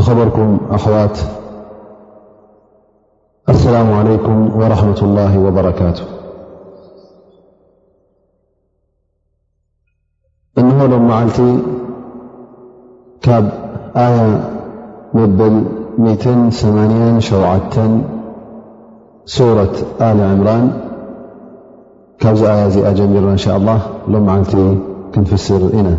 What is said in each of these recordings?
خبركم أخوات السلام عليكم ورحمة الله وبركاته أنه لو معلتي ك آية مبلئثان شوعدت سورة آل عمران كي جةإن شاء الله لومعلت كنفسرنا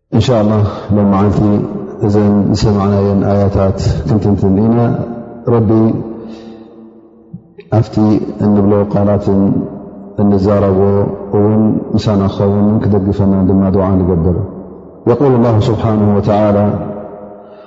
إن شاء الله لو معلت إذ سمعناآيتات كنت نتنا ربي أفتي أن بل قالات نزر و إنسان خو ن فنا ما دعاجبه يقول الله سبحانه وتعالى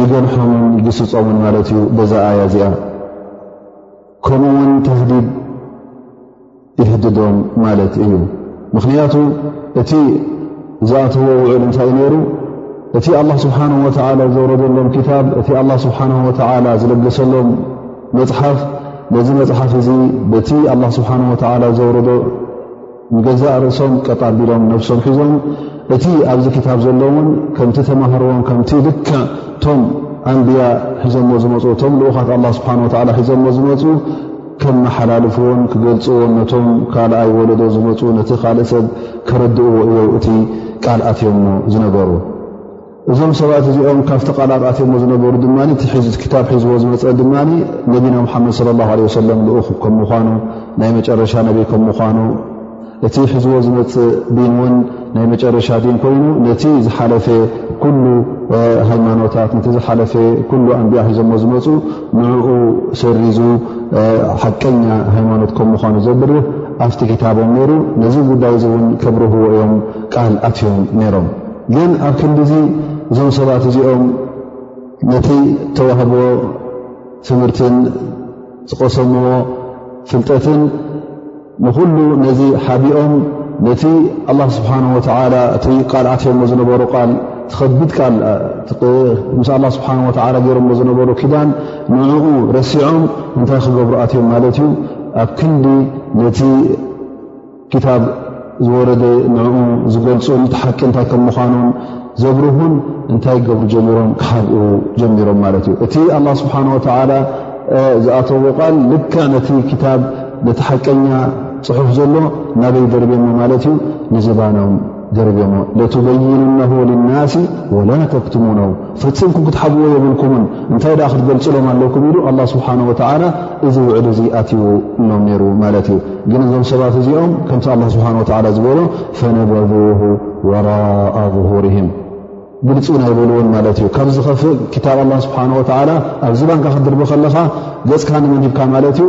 ይገንሖምን ይግስጾምን ማለት እዩ በዛ ኣያ እዚኣ ከምኡ ውን ተህዲድ ይህድዶም ማለት እዩ ምኽንያቱ እቲ ዝኣተዎ ውዕል እንታይ ዩ ነይሩ እቲ ኣላ ስብሓን ወተላ ዘውረደሎም ክታብ እቲ ኣላ ስብሓን ወተላ ዝለገሰሎም መፅሓፍ ነዚ መፅሓፍ እዚ በቲ ኣላ ስብሓን ወተላ ዘውረዶ ንገዛእ ርእሶም ቀጥ ኣቢሎም ነብሶም ሒዞም እቲ ኣብዚ ክታብ ዘሎ እውን ከምቲ ተማሃርዎም ከምቲ ልክ እቶም ኣንብያ ሒዞሞ ዝመፁ እቶም ልኡኻት ኣላ ስብሓን ወላ ሒዞሞ ዝመፁ ከመሓላልፍዎን ክገልፅዎን ነቶም ካልኣይ ወለዶ ዝመፁ ነቲ ካልእ ሰብ ከረድእዎ እዮ እቲ ቃል ኣትዮሞ ዝነበሩ እዞም ሰባት እዚኦም ካብ ተቓላብ ኣትዮሞ ዝነበሩ ድማ ክታብ ሒዝዎ ዝመፀ ድማ ነቢና ሙሓመድ ለ ላ ለ ወሰለም ልኡኽ ከም ምኳኑ ናይ መጨረሻ ነቢ ከም ምኳኑ እቲ ሒዝዎ ዝመፅእ ዲን እውን ናይ መጨረሻ ዲን ኮይኑ ነቲ ዝሓለፈ ኩሉ ሃይማኖታት ነቲ ዝሓለፈ ኩሉ ኣንቢያ ሒዞሞ ዝመፁ ንኡ ሰሪዙ ሓቀኛ ሃይማኖት ከም ምኳኑ ዘብርህ ኣብቲ ክታቦም ነይሩ ነዚ ጉዳይ እዚ እውን ከብርህዎ እዮም ቃል ኣትዮም ነይሮም ግን ኣብ ክንዲዚ እዞም ሰባት እዚኦም ነቲ ተዋህቦ ትምህርትን ዝቐሰምዎ ፍልጠትን ንኹሉ ነዚ ሓቢኦም ነቲ ኣላ ስብሓን ወተላ እቲ ቃል ኣትዮሞ ዝነበሩ ቃል ትኸብድ ቃል ምስ ኣላ ስብሓን ወተላ ገይሮሞ ዝነበሩ ኪዳን ንዕኡ ረሲዖም እንታይ ክገብሩ ኣትዮም ማለት እዩ ኣብ ክንዲ ነቲ ክታብ ዝወረደ ንዕኡ ዝገልፁን እቲ ሓቂ እንታይ ከም ምዃኑን ዘብርሁን እንታይ ክገብሩ ጀሚሮም ክሓብኡ ጀሚሮም ማለት እዩ እቲ ኣላ ስብሓን ወተዓላ ዝኣተዎ ቃል ልካ ነቲ ክታብ ነቲ ሓቀኛ ፅሑፍ ዘሎ ናበይ ደርብሞ ማለት እዩ ንዝባኖም ደርብዮሞ ለቱበይንነሁ ልናሲ ወላ ተክትሙኖ ፈፂምኩም ክትሓብዎ የብልኩምን እንታይ ደኣ ክትገልፅሎም ኣለኩም ኢሉ ኣላ ስብሓን ወተዓላ እዚ ውዕሊ እዙ ኣትዎ እሎም ነይሩ ማለት እዩ ግን እዞም ሰባት እዚኦም ከምቲ ኣላ ስብሓን ወተዓላ ዝበሎ ፈነበብሁ ወራኣ ظሁርህም ግልፂ ውን ኣይበልዎን ማለት እዩ ካብ ዝኸፍእ ክታብ ኣላ ስብሓን ወተዓላ ኣብ ዝባንካ ክትድርቢ ከለኻ ገፅካ ንመን ሂብካ ማለት እዩ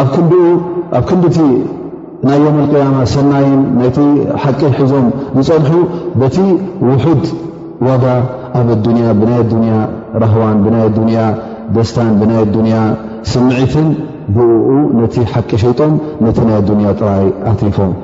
ኣብ ክንድኡ ኣብ ክንዲቲ ናይ ዮም ኣልቅያማ ሰናይን ናይቲ ሓቂ ሒዞም ዝፀንሑ በቲ ውሑድ ዋጋ ኣብ ኣዱንያ ብናይ ኣዱንያ ራህዋን ብናይ ኣዱንያ ደስታን ብናይ ኣዱንያ ስምዒትን ብእኡ ነቲ ሓቂ ሸይጦም ነቲ ናይ ኣዱንያ ጥራይ ኣትሪፎም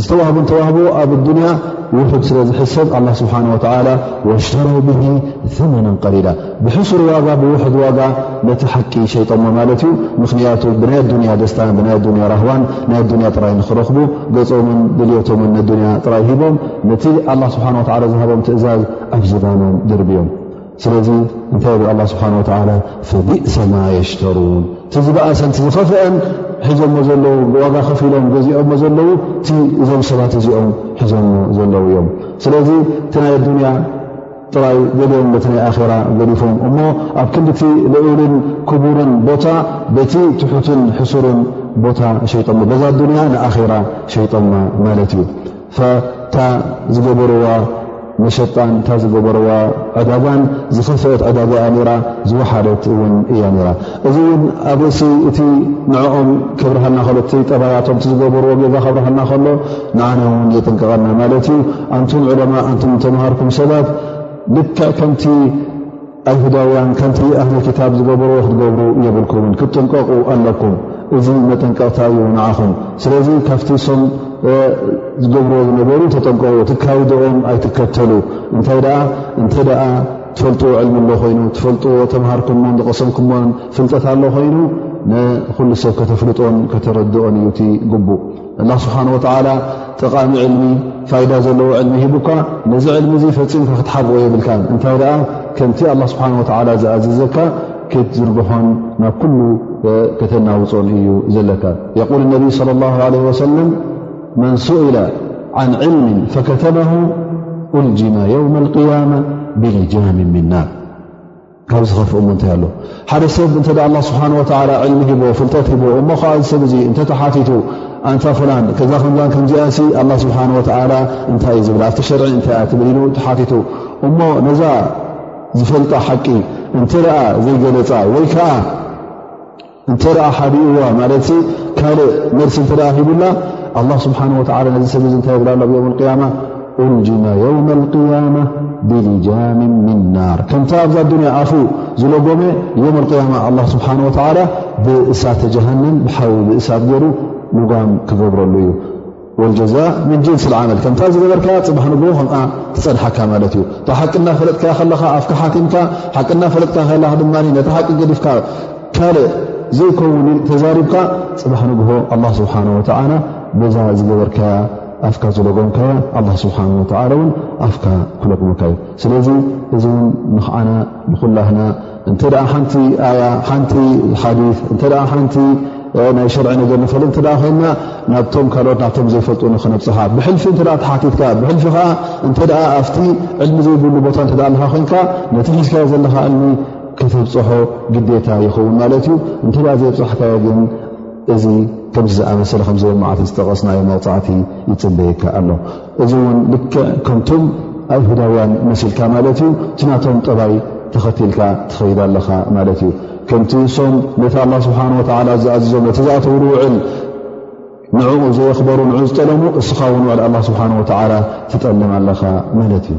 ዝተዋህቡን ተዋህቦ ኣብ ኣዱንያ ውሑድ ስለ ዝሕሰብ ኣላ ስብሓን ወተላ ወሽተረው ብሂ መናን ቀሊላ ብሕሱር ዋጋ ብውሑድ ዋጋ ነቲ ሓቂ ሸይጠሞ ማለት እዩ ምኽንያቱ ብናይ ኣዱንያ ደስታን ብናይ ኣዱንያ ራህዋን ናይ ኣዱንያ ጥራይ ንክረኽቡ ገፆምን ድልዮቶምን ንኣዱንያ ጥራይ ሂቦም ነቲ ኣላ ስብሓን ወላ ዝሃቦም ትእዛዝ ኣብዝባኖም ድርብዮም ስለዚ እንታይ ብ ኣላ ስብሓን ወተላ ፈቢእሰ ማ የሽተሩን እቲ ዝበእሰን ዝኸፍአን ሒዞሞ ዘለዉ ዋጋ ከፍ ኢሎም ገዚኦሞ ዘለዉ እቲ እዞም ሰባት እዚኦም ሒዞሞ ዘለዉ እዮም ስለዚ እቲ ናይ ኣዱንያ ጥራይ ገሊኦም በቲ ናይ ኣኼራ ገዲፎም እሞ ኣብ ክንዲቲ ልዑልን ክቡርን ቦታ በቲ ትሑትን ሕሱርን ቦታ ሸይጦሞ በዛ ኣዱንያ ንኣኼራ ሸይጦማ ማለት እዩ እታ ዝገበርዋ መሸጣን እታ ዝገበርዋ ዕዳጋን ዝኸፍአት ዕዳጋ እያ ነራ ዝወሓደት እውን እያ ነራ እዚ እውን ኣብ ርእሲ እቲ ንዕኦም ከብርሃልና ከሎ እቲ ጠባያቶም እቲ ዝገበርዎ ጌጋ ከብርሃልና ከሎ ንዓና እውን የጥንቀቐና ማለት እዩ ኣንቱም ዕለማ ኣንቱም እተምሃርኩም ሰባት ልክዕ ከምቲ ኣይሁዳውያን ከምቲ ኣህሊ ክታብ ዝገበርዎ ክትገብሩ የብልኩምን ክትጥንቀቑ ኣለኩም እዚ መጠንቀቕታ እዩ ንዓኹም ስለዚ ካብቲ ሶም ዝገብርዎ ዝነበሩ ተጠንቀቑ ትካይድኦም ኣይትከተሉ እንታይ ደኣ እንተ ደኣ ትፈልጥዎ ዕልሚ ኣሎ ኮይኑ ትፈልጥዎ ተምሃርኩሞን ዝቐሰምኩሞን ፍልጠት ኣሎ ኮይኑ ንኹሉ ሰብ ከተፍልጦን ከተረድኦን እዩ እቲ ግቡእ ኣላ ስብሓን ወተዓላ ጠቓሚ ዕልሚ ፋይዳ ዘለዎ ዕልሚ ሂቡካ ነዚ ዕልሚ እዙ ፈፂምካ ክትሓብኦ የብልካን እንታይ ደኣ ከምቲ ኣላ ስብሓን ወተዓላ ዝኣዘዘካ ክትዝርግሖን ናብ ኩሉ ከተናውፆን እዩ ዘለካ የቁል ነቢይ ለ ላ ለ ወሰለም መን ስኢላ ዓን ዕልሚ ፈከተመሁ ኡልጅመ የውም ልቅያማ ብልጃም ምናር ካብ ዝኸፍእ እሞ እንታይ ኣሎ ሓደ ሰብ እንተ ኣላ ስብሓን ወተላ ዕልሚ ሂቦ ፍልጠት ሂቦ እሞ ከዓ ዝሰብ እዙ እንተተሓቲቱ ኣንታ ፍላን ከዛ ከምዛን ከምዚኣንሲ ኣላ ስብሓን ወተላ እንታይ እዩ ዝብላ ኣብቲ ሸርዒ እንታይ እያ ትብል ኢሉ ተሓቲቱ እሞ ነዛ ዝፈልጣ ሓቂ እንተ ደኣ ዘይገለፃ ወይ ከዓ እንተ ደኣ ሓቢኡዋ ማለትሲ ካልእ መልሲ እንተ ደኣ ሂቡላ ኣላ ስብሓን ወተዓላ ነዚ ሰብ እዚ እንታይ የብላ ኣሎ ብዮም ልቅያማ ኡልጅና የውም ኣልቅያማ ብልጃምን ምን ናር ከምቲ ኣብዛ ኣዱንያ ኣፉ ዝለጎመ ዮም ኣልቅያማ ኣላ ስብሓን ወተዓላ ብእሳተ ጀሃንም ብሓዊ ብእሳት ገይሩ ልጓም ክገብረሉ እዩ ወልጀዛ ምን ጅንስ ዓመል ከምታ ዝገበርካያ ፅባሕ ንግ ከምኣ ትፀንሓካ ማለት እዩ እ ሓቂ ናፈለጥካያ ከለካ ኣፍካ ሓቲምካ ሓቂ ናፈለጥካ ከለካ ድማ ነቲ ሓቂ ገዲፍካ ካልእ ዘይከውን ተዛሪብካ ፅባሕ ንግሆ ኣላ ስብሓን ወተላ በዛ ዝገበርካያ ኣፍካ ዝለጎምካያ ኣላ ስብሓን ወተላ እውን ኣፍካ ክለጉምካ እዩ ስለዚ እዚ እውን ንክዓና ንኩላህና እንተ ሓንቲ ኣያ ሓንቲ ሓዲ እተ ሓንቲ ናይ ሸርዒ ነገር ንፈልጥ እተ ኮይና ናብቶም ካልኦት ናብቶም ዘይፈልጡ ንክነብፅሓ ብሕልፊ እተ ተሓቲትካ ብሕልፊ ከዓ እንተ ኣብቲ ዕልሚ ዘይብሉ ቦታ እተ ኣለካ ኮይንካ ነቲ ሒዝካዮ ዘለካ ዕልሚ ከተብፅሖ ግዴታ ይኸውን ማለት እዩ እንተ ዘይብፃሕካዮ ግን እዚ ከምዚ ዝኣመሰለ ከምዘ መዓት ዝጠቐስናዮ መቕፃዕቲ ይፅበየካ ኣሎ እዚ እውን ልክዕ ከምቶም ኣይሁዳውያን መሲልካ ማለት እዩ እቲ ናቶም ጠባይ ተኸቲልካ ትኸይድ ኣለኻ ማለት እዩ ከምቲ ንሶም ነቲ ኣላ ስብሓን ወተላ ዝኣዝዞ ነቲ ዝኣተውሉ ውዕል ንዕኡ ዘየኽበሩ ንዑ ዝጠለሙ እስኻ ውን ውዕል ኣላ ስብሓን ወተዓላ ትጠልም ኣለኻ ማለት እዩ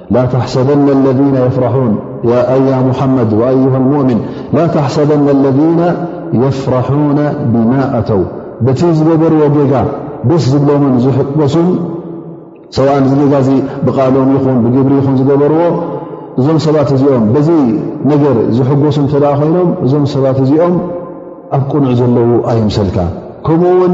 ላ ተሕሰበና ለذነ የፍራሑን ኣያ ሙሓመድ ወኣዩሃ ልሙእምን ላ ተሕሰበና ለذነ የፍራሑነ ብማ ኣተው በቲ ዝገበርዎ ጌጋ ደስ ዝብሎምን ዝሕበሱን ሰብኣ እዚ ጌጋ እዚ ብቓሎም ይኹን ብግብሪ ይኹን ዝገበርዎ እዞም ሰባት እዚኦም በዚ ነገር ዝሕጎሱ እንተ ኮይኖም እዞም ሰባት እዚኦም ኣብ ቅኑዕ ዘለዉ ኣይምሰልካ ከምኡ ውን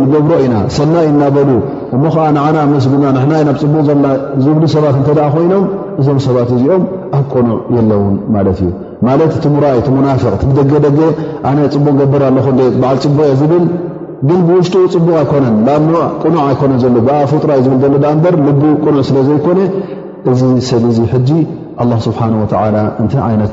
ንገብሮ ኢና ሰናይ እናበሉ እሞ ከዓ ንዓና ኣመስግና ንሕና ናብ ፅቡቕ ዘና ዝብሉ ሰባት እንተ ኮይኖም እዞም ሰባት እዚኦም ኣብ ቅኑዕ የለዉን ማለት እዩ ማለት እቲ ሙራይ እቲ ሙናፍቕ እቲ ብደገደገ ኣነ ፅቡቕ ገብር ኣለኹ በዓል ፅቡቕ እየ ዝብል ግን ብውሽጡ ፅቡቕ ኣይኮነን ቅኑዕ ኣይኮነን ዘሎ ብኣ ፍጡራይ ዝብል ዘሎ ዳኣ እምበር ልቡ ቅኑዕ ስለ ዘይኮነ እዚ ሰብ እዚ ሕጂ ኣላ ስብሓን ወተዓላ እንታይ ዓይነት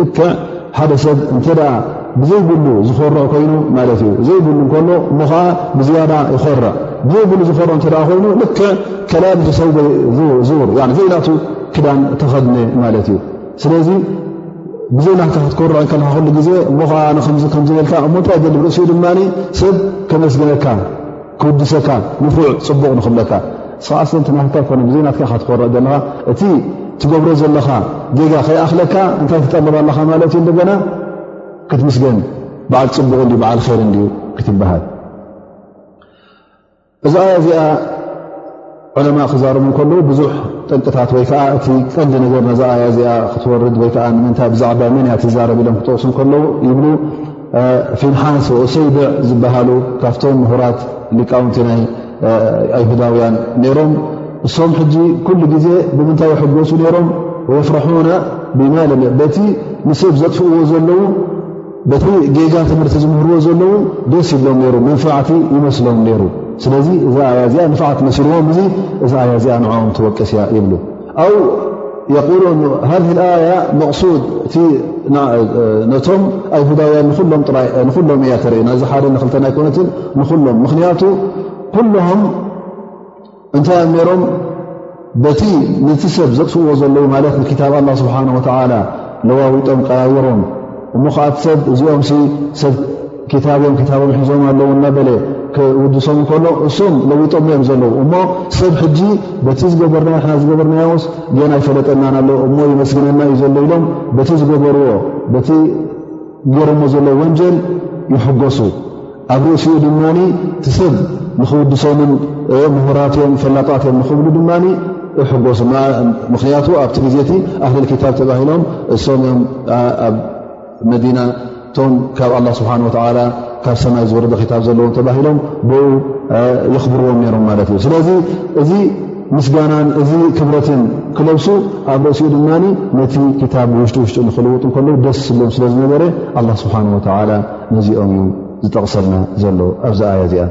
ልክዕ ሓደ ሰብ እንተ ብዘይብሉ ዝኮርዕ ኮይኑ ማለት እዩ ዘይብሉ ከሎ እሞ ከዓ ብዝያዳ ይኮርዕ ብዘይብሉ ዝኮርዕ እተ ኮይኑ ልክዕ ከላብ ዝሰው ዙር ዘይናቱ ክዳን ተኸድነ ማለት እዩ ስለዚ ብዘይናትካ ክትኮርዐ ከልካ ክሉ ግዜ እሞ ከዓከምዘበልካ እሞ እንታይ ገልብ ርእሲኡ ድማ ሰብ ከመስግነካ ክውድሰካ ንፉዕ ፅቡቕ ንክብለካ ንስኻ ኣስለንቲ ናትካ ኣይኮነ ብዘይ ናትካ ካ ትኮረዕ ዘለኻ እቲ ትገብሮ ዘለኻ ጌጋ ከይኣኽለካ እንታይ ትጠልብ ኣለኻ ማለት እዩ እንደገና ክትምስገን በዓል ፅቡቕ እንዲ በዓል ር እንዲዩ ክትበሃል እዛ ኣያ እዚኣ ዑለማ ክዛረቡ ከለዉ ብዙሕ ጠንቅታት ወይ ከዓ እቲ ቀንዲ ነገር ነዛ ኣያ እዚኣ ክትወርድ ወይ ከዓ ንምንታይ ብዛዕባ መን እያ ትዛረብ ኢሎም ክጠቕሱ ከለዉ ይብሉ ፊንሓስ ወኦሰይብዕ ዝበሃሉ ካብቶም ምሁራት ሊቃውንቲ ናይ ኣይሁዳውያን ነይሮም እሶም ሕጂ ኩሉ ግዜ ብምንታይ ይሕጎሱ ነይሮም ወየፍረሑና ብማለመበቲ ንሰብ ዘጥፍእዎ ዘለዉ በቲ ጌጋ ትምህርቲ ዝምህርዎ ዘለዉ ደስ ይብሎም ነይሩ መንፍዕቲ ይመስሎም ነይሩ ስለዚ እዛ ኣያ እዚኣ ንፍዓት መሲልዎም እዙ እዛ ኣያ እዚኣ ንዕኦም ትወቅስ እያ ይብሉ ኣው የቁሉ ሃ ኣያ መቕሱድ እቲ ነቶም ኣይሁዳውያን ንኩሎም እያ ተርእና እዚ ሓደ ንክልተና ኣይኮነትን ንኹሎም ምኽንያቱ ኩሎም እንታይ እዮም ነሮም በቲ ነቲ ሰብ ዘጥፍእዎ ዘለዉ ማለት ንክታብ ኣላ ስብሓን ወተዓላ ለዋዊጦም ቀያይሮም እሞ ከዓት ሰብ እዚኦም ሰብ ክታብ እዮም ክታቦም ሒዞም ኣለዉ እናበለ ክውድሶም ከሎ እሶም ለዊጦም እዮም ዘለዉ እሞ ሰብ ሕጂ በቲ ዝገበርና ሕና ዝገበርናዮስ ገና ይፈለጠናን ኣሎ እሞ ይመስግነና እዩ ዘሎ ኢሎም በቲ ዝገበርዎ ገይሮሞ ዘሎ ወንጀል ይሕጎሱ ኣብ ርእሲኡ ድማ እቲ ሰብ ንኽውድሶምን ምሁራት እዮም ፈላጣት እዮም ንኽብሉ ድማ ይሕጎሱ ምኽንያቱ ኣብቲ ግዜ እቲ ኣህሊ ክታብ ተባሂሎም እሶም እዮም ኣብ መዲና እቶም ካብ ኣላ ስብሓን ወላ ካብ ሰማይ ዝወረደ ክታብ ዘለዎም ተባሂሎም ብኡ የኽብርዎም ነይሮም ማለት እዩ ስለዚ እዚ ምስጋናን እዚ ክብረትን ክለብሱ ኣብ ርእሲኡ ድማ ነቲ ክታብ ውሽጢ ውሽጢ ንክልውጡ እንከለዉ ደስ ስብሎም ስለ ዝነበረ ኣላ ስብሓን ወተዓላ ነዚኦም እዩ ዝጠቕሰልና ዘሎ ኣብዚ ኣያ እዚኣ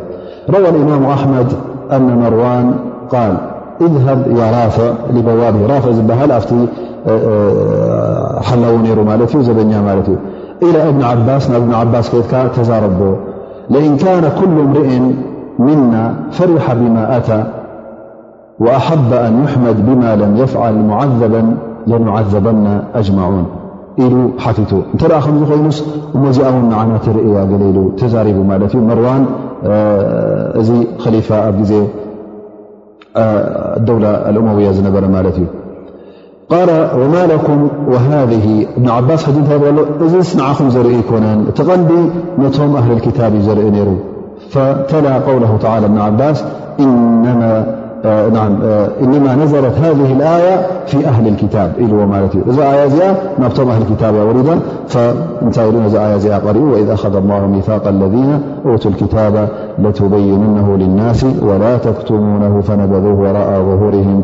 ረዋ ልእማሙ ኣሕመድ ኣነ መርዋን ቃል እዝሃብ ያ ራፍዕ ሊበዋቢ ራፍዕ ዝበሃል ኣብቲ ሓላዎ ነይሩ ማለት እዩ ዘበኛ ማለት እዩ ኢላ እብኒ ዓባስ ናብ እብኒ ዓባስ ከትካ ተዛረቦ ለእንካነ ኩሉ እምርኢን ምና ፈሪሓ ብማ ኣታ وأحب أن يحمد بما لم يفعل معذبا لنعذبن أجمعون ل ت م ኮይኑس مو معنة ل تزرب مروان لف الدولة الأموية በ قال وما لكم وهذه ابن عباس دثسنعخم زرئيكنا تقدي نتهم أهل الكتاب زرئنر فتلى قوله تعالى ابن عباس إنما نعم إنما نزلت هذه الآية في أهل الكتاب اليا بتم أهل كتابورد فياقرب وإذ أخذ الله ميثاق الذين أوتوا الكتاب لتبيننه للناس ولا تكتمونه فنببوه وراء ظهورهم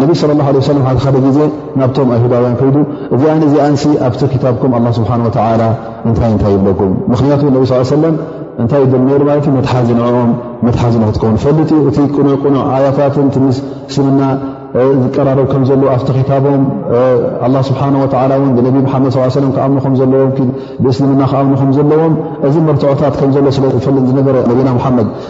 ነቢ ስለ ላ ለ ሰለም ሓሓደ ግዜ ናብቶም ኣይሁዳውያን ከይዱ እዚኣን እዚኣንሲ ኣብቲ ክታብኩም ኣላ ስብሓን ወተዓላ እንታይ እንታይ ይብለኩም ምኽንያቱ ነቢ ስ ሰለም እንታይ ይብል ነሩ ማለት መትሓዚ ንኦም መትሓዚ ንክትከውን ፈልጥ እዩ እቲ ቅኑዕ ቅኑዕ ኣያታትን ትምስ እስልምና ዝቀራረብ ከም ዘለዎ ኣብቲ ክታቦም ኣላ ስብሓን ወላ እውን ብነቢ ሓመድ ስ ሰለም ክኣምኑ ከም ዘለዎም ብእስልምና ክኣምኑ ከም ዘለዎም እዚ መርትዖታት ከም ዘሎ ስለዝፈልጥ ዝነበረ ነቢና ሓመድ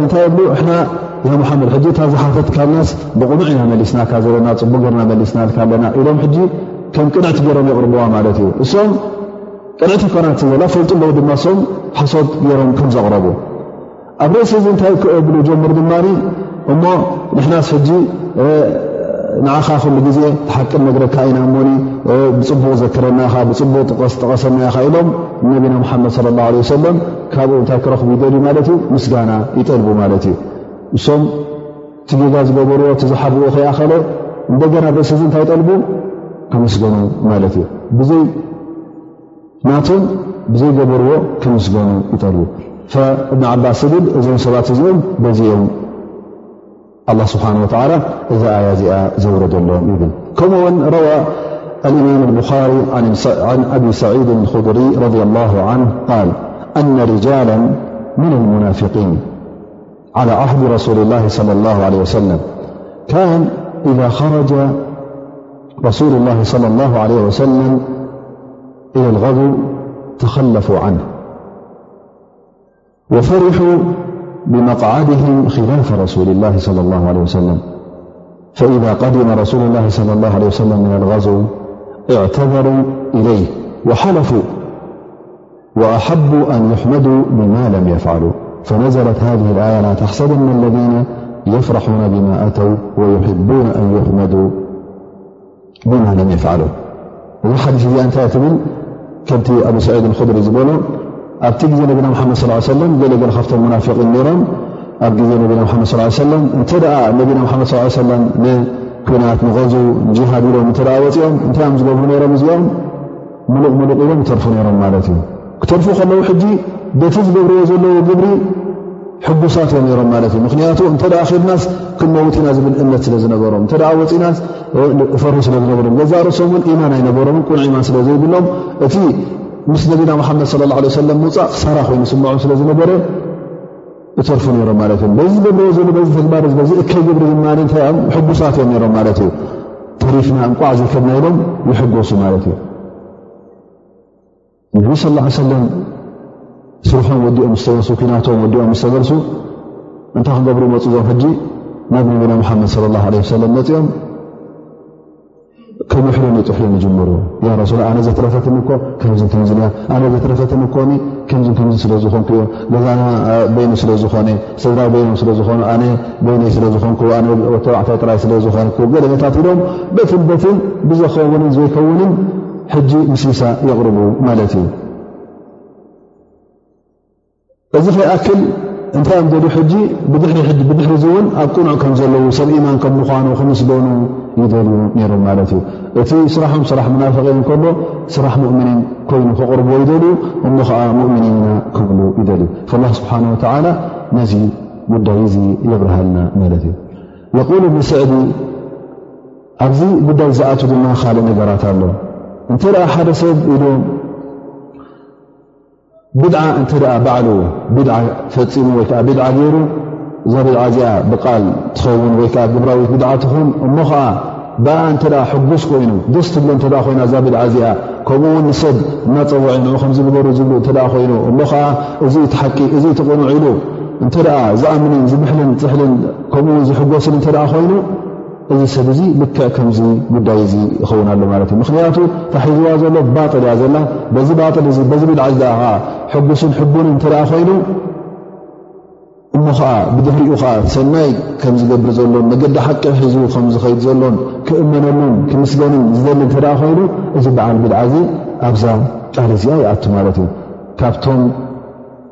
እንታይ ብሉ ሕና ያ ሙሓመድ ሕጂ እታ ዝሓተትካልናስ ብቕኑዕ ኢና መሊስናካ ዘለና ፅቡቅ ገርና መሊስናልካ ኣለና ኢሎም ሕጂ ከም ቅንዕቲ ገይሮም የቕርብዋ ማለት እዩ እሶም ቅንዕቲ ኮናት ዘላ ፈልጡ ኣለዉ ድማ እሶም ሓሶት ገይሮም ከም ዘቕረቡ ኣብ ርእሲ እዚ እንታይ ክእብሉ ጀምር ድማ እሞ ንሕናስ ሕጂ ንዓኻ ኩሉ ግዜ ተሓቂ ነግረካ ኢና እሞኒ ብፅቡቕ ዘክረናኻ ብፅቡቕ ጥቐስጠቐሰናኻ ኢሎም ነቢና ሙሓመድ ለ ላ ለ ሰለም ካብኡ እንታይ ክረኽቡ ይደልዩ ማለት እዩ ምስጋና ይጠልቡ ማለት እዩ እሶም ትጌጋ ዝገበርዎ ትዝሓብዎ ከይኣኸለ እንደገና ደሲ እዚ እንታይ ጠልቡ ከምስገኑ ማለት እዩ ብዘይ ናቶም ብዘይገበርዎ ከምስገኑ ይጠልቡ እብን ዓባስ ዝብል እዞም ሰባት እዚኦም በዚ እዮም الله سبحانه وتعالى زيازئ زوردلبن كمون روى الإمام البخاري عن أبي سعيد الخذري -رضي الله عنه - قال أن رجالا من المنافقين على عحد رسول الله - صلى الله عليه وسلم كان إذا خرج رسول الله - صلى الله عليه وسلم إلى الغزو تخلفوا عنه وفرحوا بمقعدهم خلاف رسول الله -صلى الله عليه وسلم فإذا قدم رسول الله -صلى الله عليه وسلم- من الغزو اعتذروا إليه وحلفوا وأحبوا أن يحمدوا بما لم يفعلوا فنزلت هذه الآية لا تحسب من الذين يفرحون بما أتوا ويحبون أن يحمدوا ቢማ ለም የፍዓሉ እዚ ሓዲስ እዚኣ እንታይ ትብል ከምቲ ኣብ ሰዒድ ክድሪ ዝበሎ ኣብቲ ግዜ ነቢና ሓመድ ስ ሰለም ገለገለ ካብቶም ሙናፍቒን ነሮም ኣብ ግዜ ነቢና ሓመድ ስ ሰለም እንተ ነቢና ሓመድ ስ ሰለም ንኲናት ንቐዙ ጅሃድ ኢሎም እተ ወፂኦም እንታይ እዮም ዝገብሩ ነሮም እዚኦም ምሉቕ ምሉቕ ኢሎም ይተርፉ ነይሮም ማለት እዩ ክተርፉ ከለዉ ሕጂ በቲ ዝገብርዎ ዘለዉ ግብሪ ሕጉሳት እዮም ነይሮም ማለት እዩ ምክንያቱ እንተ ኣኺድናስ ክንመውት ኢና ዝብል እምነት ስለ ዝነበሮም እተ ወፂናስ ፈር ስለ ዝነበሮም ገዛ ርእሶም እውን ኢማን ኣይነበሮምን ቁኑዕ ኢማን ስለ ዘይብሎም እቲ ምስ ነቢና ሙሓመድ ለ ላ ሰለም ምውፃእ ክሳራ ኮይኑ ስምዖም ስለ ዝነበረ እተርፉ ነይሮም ማለት እዮም በዚ ዝገብርዎ ዘሎ በዚ ተግባር በዚ እከይ ግብሪ ድማ እንታይ ኦም ሕጉሳት እዮም ነይሮም ማለት እዩ ተሪፍና እንቋዕ ዝርከብና ኢሎም ይሕጎሱ ማለት እዩ እነቢ ስ ላ ሰለም ስርሖም ወዲኦም ምስተመሱ ኩናቶም ወዲኦም ምስተመልሱ እንታይ ክገብሩ መፁ ዞም ሕጂ ናብ ነቢና ሙሓመድ ለ ላ ለ ሰለም መፅኦም ክምሕሉ ንጡፍ እዮም ዝጅምሩ ያ ረሱላ ኣነ ዘትረፈትኒ እኮ ከምዚ ከምዚ እያ ኣነ ዘትረፈትኒ እኮኒ ከምዚ ከምዚ ስለ ዝኾንኩ እዮ ገዛና በይኑ ስለ ዝኾነ ስድራ በይኖም ስለ ዝኾኑ ኣነ በይነይ ስለ ዝኾንኩ ኣነ ወተባዕታይ ጥራይ ስለ ዝኾንኩ ገለገታት ኢሎም በትን በትን ብዘኸውንን ዘይከውንን ሕጂ ምስምሳ የቕርቡ ማለት እዩ እዚ ከይኣክል እንታይ እዮም ዘሉ ሕጂ ብድሕሪ ዚ እውን ኣብ ቅኑዕ ከም ዘለዉ ሰብ ኢማን ከም ምኳኑ ክምስገኑ ይደልዩ ነይሮም ማለት እዩ እቲ ስራሖም ስራሕ ሙናፍቒን ከሎ ስራሕ ሙእምኒን ኮይኑ ክቕርብዎ ይደልዩ እሞ ከዓ ሙእምኒን ኢና ክብሉ ይደልዩ ላ ስብሓን ወተላ ነዚ ጉዳይ እዚ የብርሃልና ማለት እዩ የቁል እብኒ ስዕዲ ኣብዚ ጉዳይ ዝኣት ድማ ካልእ ነገራት ኣሎ እንተ ሓደ ሰብ ኢሉ ብድዓ እንተ ባዕሉ ብድዓ ፈፂሙ ወይ ከዓ ብድዓ ገይሩ እዛ ብድዓ እዚኣ ብቃል ትኸውን ወይ ከዓ ግብራዊት ብድዓ ትኹን እሞ ከዓ ብኣ እንተ ሕጉስ ኮይኑ ደስ ትብሎ እተ ኮይና እዛ ብድዓ እዚኣ ከምኡ ውን ንሰብ እናፀውዐ ን ከምዚ ግበሩ ዝብሉ እተ ኮይኑ እሞ ከዓ እዚ እቲ ሓቂ እዚ እቲ ቕኑዕ ኢሉ እንተ ዝኣምንን ዝምሕልን ፅሕልን ከምኡውን ዝሕጎስን እተ ኮይኑ እዚ ሰብ እዚ ልክዕ ከምዚ ጉዳይ እዚ ይኸውን ኣሎ ማለት እዩ ምክንያቱ ታሒዝዋ ዘሎ ባጥል እያ ዘላ በዚ ባጥል እዚ በዚ ብድዓ እዚ ዓ ሕጉስን ሕቡን እንተ ኮይኑ እሞ ከዓ ብድሕሪኡ ከዓ ሰናይ ከም ዝገብር ዘሎን መገዲ ሓቂ ሒዙ ከም ዝኸይድ ዘሎን ክእመነሉን ክምስገንን ዝደሊ እተ ኮይኑ እዚ በዓል ብድዓ እዚ ኣብዛ ቃል እዚኣ ይኣቱ ማለት እዩ ካብቶም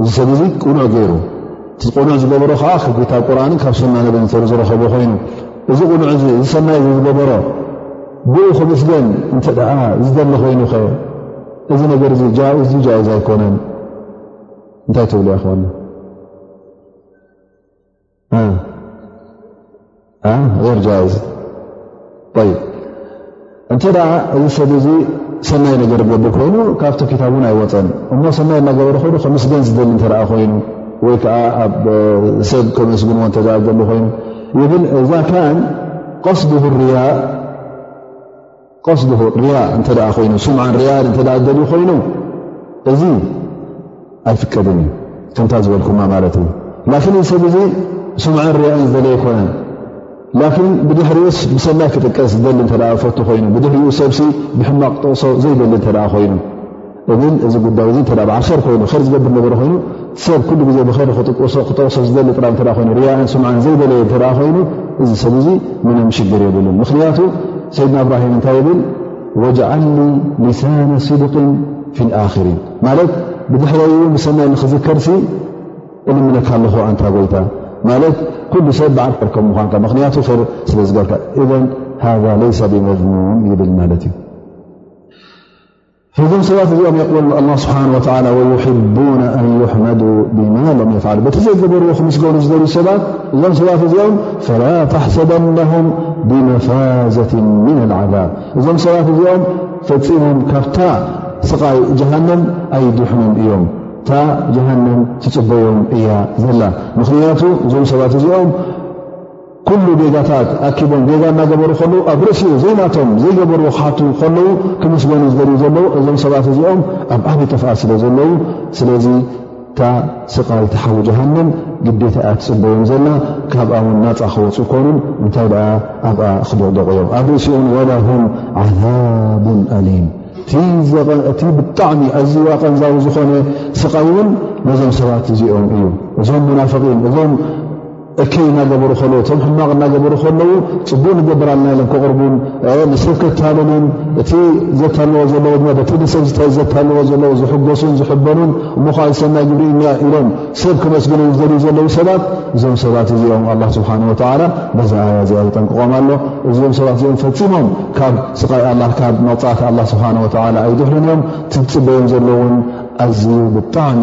እዚ ሰብ እዚ ቅኑዕ ገይሩ እቲ ቅኑዕ ዝገበሮ ከዓ ክታ ቁርንን ካብ ሱና ነቢ ተ ዝረከቦ ኮይኑ እዚ ቅኑዕ እዚ እዚ ሰናይ እ ዝገበሮ ብኡ ክምስገን እንተ ዝደሊ ኮይኑ ከ እዚ ነገር እ ጃእዝ ጃእዝ ኣይኮነን እንታይ ትብሉ ይኮና እንተ እዚ ሰብ እዚ ሰናይ ነገር ገብር ኮይኑ ካብቲ ክታብ እውን ኣይወፀን እሞ ሰናይ እናገበረ ኮይኑ ከምስገን ዝደሊ እተ ኮይኑ ወይ ከዓ ኣብ ሰብ ከመስግንዎ እተዘኣገሉ ኮይኑ ይብል እዛ ካን ቀስድሁ ርያ ቀስድሁ ርያ እንተ ኮይኑ ስምዓን ርያን እተ ደልዩ ኮይኑ እዚ ኣይፍቀድን እዩ ከምታ ዝበልኩማ ማለት እዩ ላኪን እዚ ሰብ እዚ ስምዓን ርያን ዝደለ ኣይኮነን ላኪን ብድሕሪኡስ ብሰላይ ክጥቀስ ዝደሊ እተ ፈቱ ኮይኑ ብድሕሪኡ ሰብሲ ብሕማቕ ጥቕሶ ዘይደሊ እተ ኮይኑ እብል እዚ ጉዳይ እዚ እተ በዓል ር ኮይኑ ር ዝገብር ነበረ ኮይኑ ሰብ ኩሉ ግዜ ብር ክጠቕሶ ዝደሊ ጥራይ እተ ኮይኑ ርያእን ስምዓን ዘይደለየ እተ ኮይኑ እዚ ሰብ እዙ ምንም ሽግር የብሉን ምኽንያቱ ሰይድና እብራሂም እንታይ ይብል ወጅዓኒ ሊሳነ ስድቅን ፊ ኣክሪን ማለት ብድሕረይ እውን ብሰናይ ንክዝከርሲ እልምነካ ኣለኹ ኣንታ ጎይታ ማለት ኩሉ ሰብ በዓል ር ከም ምኳንካ ምክንያቱ ር ስለ ዝገርካ እዘ ሃ ለይሰ ብመዝሙም ይብል ማለት እዩ እዞም ሰባት እዚኦም የቕበሉ ኣላ ስብሓን ወላ ወይሕቡና ኣን ይሕመዱ ብማ ለም የፍዓሉ በቲ ዘይገበርዎ ክምስገኑ ዝደልዩ ሰባት እዞም ሰባት እዚኦም ፈላ ተሕሰበናሁም ብመፋዘት ምን ልዓዛብ እዞም ሰባት እዚኦም ፈፂሞም ካብታ ስቓይ ጀሃንም ኣይድሕኑም እዮም እታ ጀሃንም ትፅበዮም እያ ዘላ ምኽንያቱ እዞም ሰባት እዚኦም ኩሉ ጌጋታት ኣኪቦም ጌጋ እናገበሩ ከለዉ ኣብ ርእሲኡ ዘይናቶም ዘይገበርዎ ክሓቱ ከለዉ ክምስገኑ ዝደልዩ ዘለዉ እዞም ሰባት እዚኦም ኣብ ዓብ ጥፍኣት ስለ ዘለዉ ስለዚ እታ ስቓይ ተሓዊ ጀሃንም ግዴታ እያ ትፅበዮም ዘላ ካብኣ ውን ናፃ ክወፁ ኮኑን እንታይ ደኣ ኣብኣ ክደቕደቑ እዮም ኣብ ርእሲኡን ወላሁም ዓዛብን ኣሊም እቲ ብጣዕሚ ኣዝዩ ኣቐንዛዊ ዝኾነ ስቓይ እውን ነዞም ሰባት እዚኦም እዩ እዞም ሙናፍቒን እዞም እከይ እናገበሩ ከለዉ እቶም ሕማቕ እናገበሩ ከለዉ ፅቡቕ ንገብር ኣለና ኢሎም ከቕርቡን ንሰብ ከታልሉን እቲ ዘታልዎ ዘለዎ ድማ በቲ ንሰብ ዘታልዎ ዘለዉ ዝሕጎሱን ዝሕበኑን እሞ ከዓ ዝሰናይ ግብሪ ኢና ኢሎም ሰብ ክመስግኑ ዝደልዩ ዘለዉ ሰባት እዞም ሰባት እዚኦም ኣላ ስብሓን ወተዓላ በዛ ኣያ እዚኣ ዘጠንቅቖም ኣሎ እዚኦም ሰባት እዚኦም ፈፂሞም ካብ ስቃይ ኣላ ካብ መቕፃዕቲ ኣላ ስብሓን ወተዓላ ኣይድሕሉን እዮም ትፅበዮም ዘለዉን ኣዝዩ ብጣዕሚ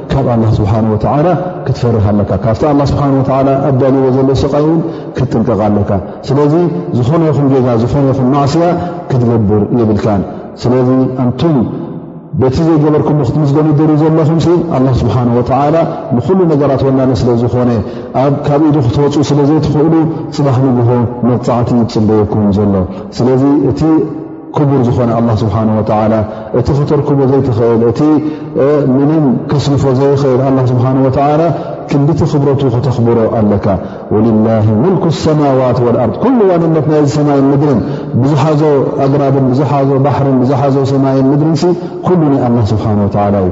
ካብ ኣላ ስብሓን ወተላ ክትፈርህ ኣለካ ካብቲ ኣላ ስብሓን ወላ ኣዳልዎ ዘሎ ስቓይ እውን ክትጥንቀቕ ኣለካ ስለዚ ዝኾነ ይኹም ጌጋ ዝኾነ ይኹም ማእስያ ክትገብር የብልካን ስለዚ ኣንቱም በቲ ዘይገበርኩም ክትምዝገኑ ደር ዘለኹም ኣላ ስብሓን ወተላ ንኩሉ ነገራት ወናነ ስለ ዝኾነ ኣብ ካብ ኢዱ ክትወፁ ስለ ዘይትኽእሉ ፅባሕ ንግሆ መቕፃዕቲ ይፅበየኩም ዘሎ ስለዚ እቲ ክቡር ዝኾነ ኣላ ስብሓን ወተላ እቲ ክተርክቦ ዘይትኽእል እቲ ምንም ከስንፎ ዘይኽእል ኣላ ስብሓን ወተላ ክንዲቲ ክብረቱ ከተኽብሮ ኣለካ ወልላ ሙልኩ ሰማዋት ወልኣርድ ኩሉ ዋንነት ናይ ሰማይን ምድርን ብዝሓዞ ኣግራብን ብዝሓዞ ባሕርን ብዝሓዞ ሰማይን ምድርን ኩሉ ናይ ኣላ ስብሓን ወተላ እዩ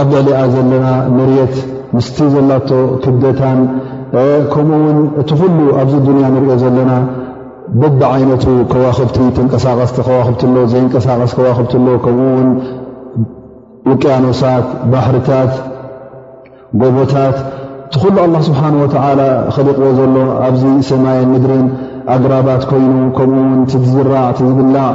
ኣብ ልዕሊኣ ዘለና መርት ምስቲ ዘላቶ ክብደታን ከምኡ ውን እቲ ኩሉ ኣብዚ ዱንያ ንሪኦ ዘለና በቢ ዓይነቱ ከዋክብቲ ተንቀሳቀስቲ ከዋክብቲ ሎ ዘይንቀሳቀስ ከዋክብቲ ሎ ከምኡ ውን ውቅያኖሳት ባሕርታት ጎቦታት እቲ ኩሉ ኣላ ስብሓን ወተላ ከሊቕዎ ዘሎ ኣብዚ ሰማይን ምድርን ኣግራባት ኮይኑ ከምኡ ውን ትዝራዕ ትዝብላዕ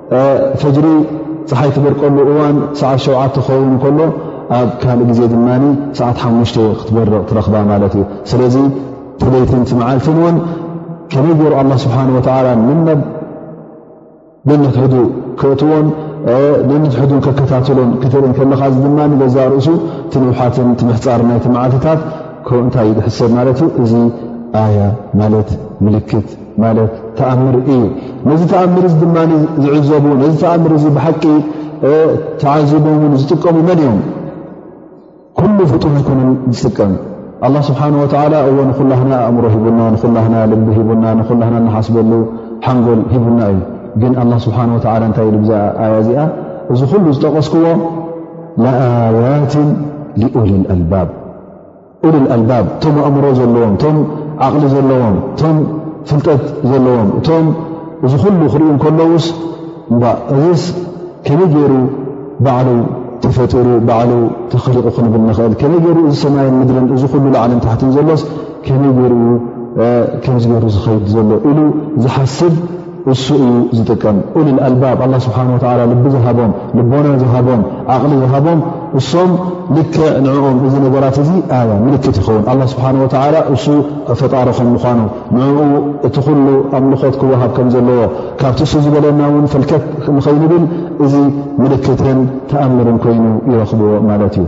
ፈጅሪ ፀሓይ ትበርቀሉ እዋን ሰዓት ሸውዓተ ክኸውን እንከሎ ኣብ ካልእ ግዜ ድማ ሰዓት ሓሙሽተ ክትበርቕ ትረኽባ ማለት እዩ ስለዚ ትለይትን ትመዓልትን እውን ከመይ ገይሩ ኣላ ስብሓን ወተላ ንነብ ንንሕዱ ክእትዎን ንንሕዱን ከከታትሎን ክትርኢ ከለኻ እዚ ድማ ገዛ ርእሱ ትንውሓትን ትምሕፃር ናይ ትመዓልትታት ከምኡእንታይ ይድሕሰብ ማለት እዩ እዚ ኣያ ማለት ምልክት ማለት ተኣምር እዩ ነዚ ተኣምር እዚ ድማ ዝዕዘቡ ነዚ ተኣምር እዚ ብሓቂ ተዓዚቦም ን ዝጥቀሙ መን እዮም ኩሉ ፍጡር ኣይኮነን ዝጥቀም ኣላ ስብሓን ወተላ እዎ ንኩላህና ኣእምሮ ሂቡና ንኩላህና ልቢ ሂቡና ንኩላህና ንሓስበሉ ሓንጎል ሂቡና እዩ ግን ኣላ ስብሓን ወተላ እንታይ ኢሉ ዛ ኣያ እዚኣ እዚ ኩሉ ዝጠቀስክዎ ለኣያትን ሊኡል ኣልባብ ኡሉል ኣልባብ እቶም ኣእምሮ ዘለዎም እቶም ዓቕሊ ዘለዎም እቶም ፍልጠት ዘለዎም እቶም እዚ ኩሉ ክሪኡ ከለውስ እባ እዚስ ከመይ ገይሩ ባዕሉ ተፈጢሩ ባዕሉ ተኸሊቑ ክንብል ንኽእል ከመይ ገይሩ እዚ ሰማይን ምድርን እዚ ኩሉ ላዕልን ታሕትን ዘሎስ ከመይ ገይሩ እዩ ከምዚ ገይሩ ዝኸይድ ዘሎ ኢሉ ዝሓስብ እሱ እዩ ዝጥቀም ኡሉል ኣልባብ ኣላ ስብሓን ወተላ ልቢ ዝሃቦም ልቦና ዝሃቦም ዓቕሊ ዝሃቦም እሶም ልክዕ ንዕኦም እዚ ነገራት እዚ ኣያ ምልክት ይኸውን ኣላ ስብሓን ወተላ እሱ ፈጣሪ ከም ምኳኑ ንኡ እቲ ኩሉ ኣምልኾት ክወሃብ ከም ዘለዎ ካብቲ እሱ ዝበለና እውን ፈልከት ንኸይንብል እዚ ምልክትን ተኣምርን ኮይኑ ይረኽብዎ ማለት እዩ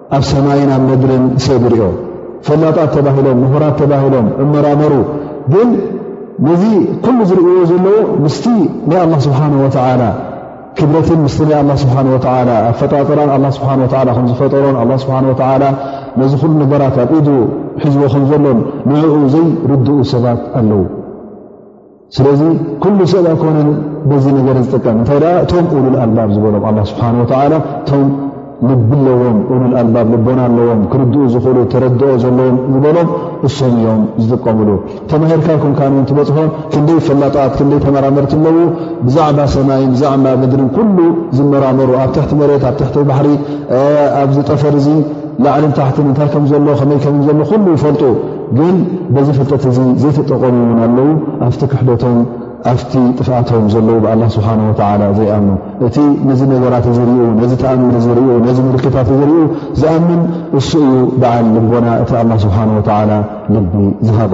ኣብ ሰማይን ኣብ ምድርን ሰብ ይርኦ ፈላጣት ተባሂሎም ምሁራት ተባሂሎም እመራመሩ ግን ነዚ ኩሉ ዝርእዎ ዘለዎ ምስቲ ናይ ኣላ ስብሓን ወተዓላ ክብረትን ምስቲ ናይ ኣላ ስብሓን ወተላ ኣፈጣጥራን ኣላ ስብሓን ወላ ከምዝፈጠሮን ኣላ ስብሓን ወተዓላ ነዚ ኩሉ ነገራት ኣብ ኢዱ ሒዝዎ ከምዘሎን ንዕኡ ዘይርድኡ ሰባት ኣለዉ ስለዚ ኩሉ ሰብ ኣይኮነን በዚ ነገር ዝጥቀም እንታይ ደኣ እቶም ኡሉል ኣልባብ ዝበሎም ኣላ ስብሓን ወተዓላ እቶም ልቢ ኣለዎም ኡሉል ኣልባብ ልቦና ኣለዎም ክርድኡ ዝኽእሉ ተረድኦ ዘለዎም ዝበሎም እሶም እዮም ዝጥቀምሉ ተማሂርካ ይኮንካ ን ትበፅሖ ክንደይ ፈላጣት ክንደይ ተመራመርቲ ኣለዉ ብዛዕባ ሰማይን ብዛዕባ ምድርን ኩሉ ዝመራመሩ ኣብ ትሕቲ መሬት ኣብ ትሕቲ ባሕሪ ኣብዚ ጠፈር እዚ ላዕልን ታሕትን እንታይ ከም ዘሎ ከመይ ከም ዘሎ ኩሉ ይፈልጡ ግን በዚ ፍልጠት እዚ ዘይተጠቐሙ ውን ኣለዉ ኣብቲ ክሕደቶም ኣብቲ ጥፍኣቶም ዘለዉ ብኣላ ስብሓን ወተላ ዘይኣምኑ እቲ ነዚ ነገራት እዚ ርኡ ነዚ ተኣምር እዚ ርኡ ነዚ ምልክታት እዚ ርኡ ዝኣምን እሱ እዩ በዓል ልቦና እቲ ኣላ ስብሓን ወተላ ልቢ ዝሃቦ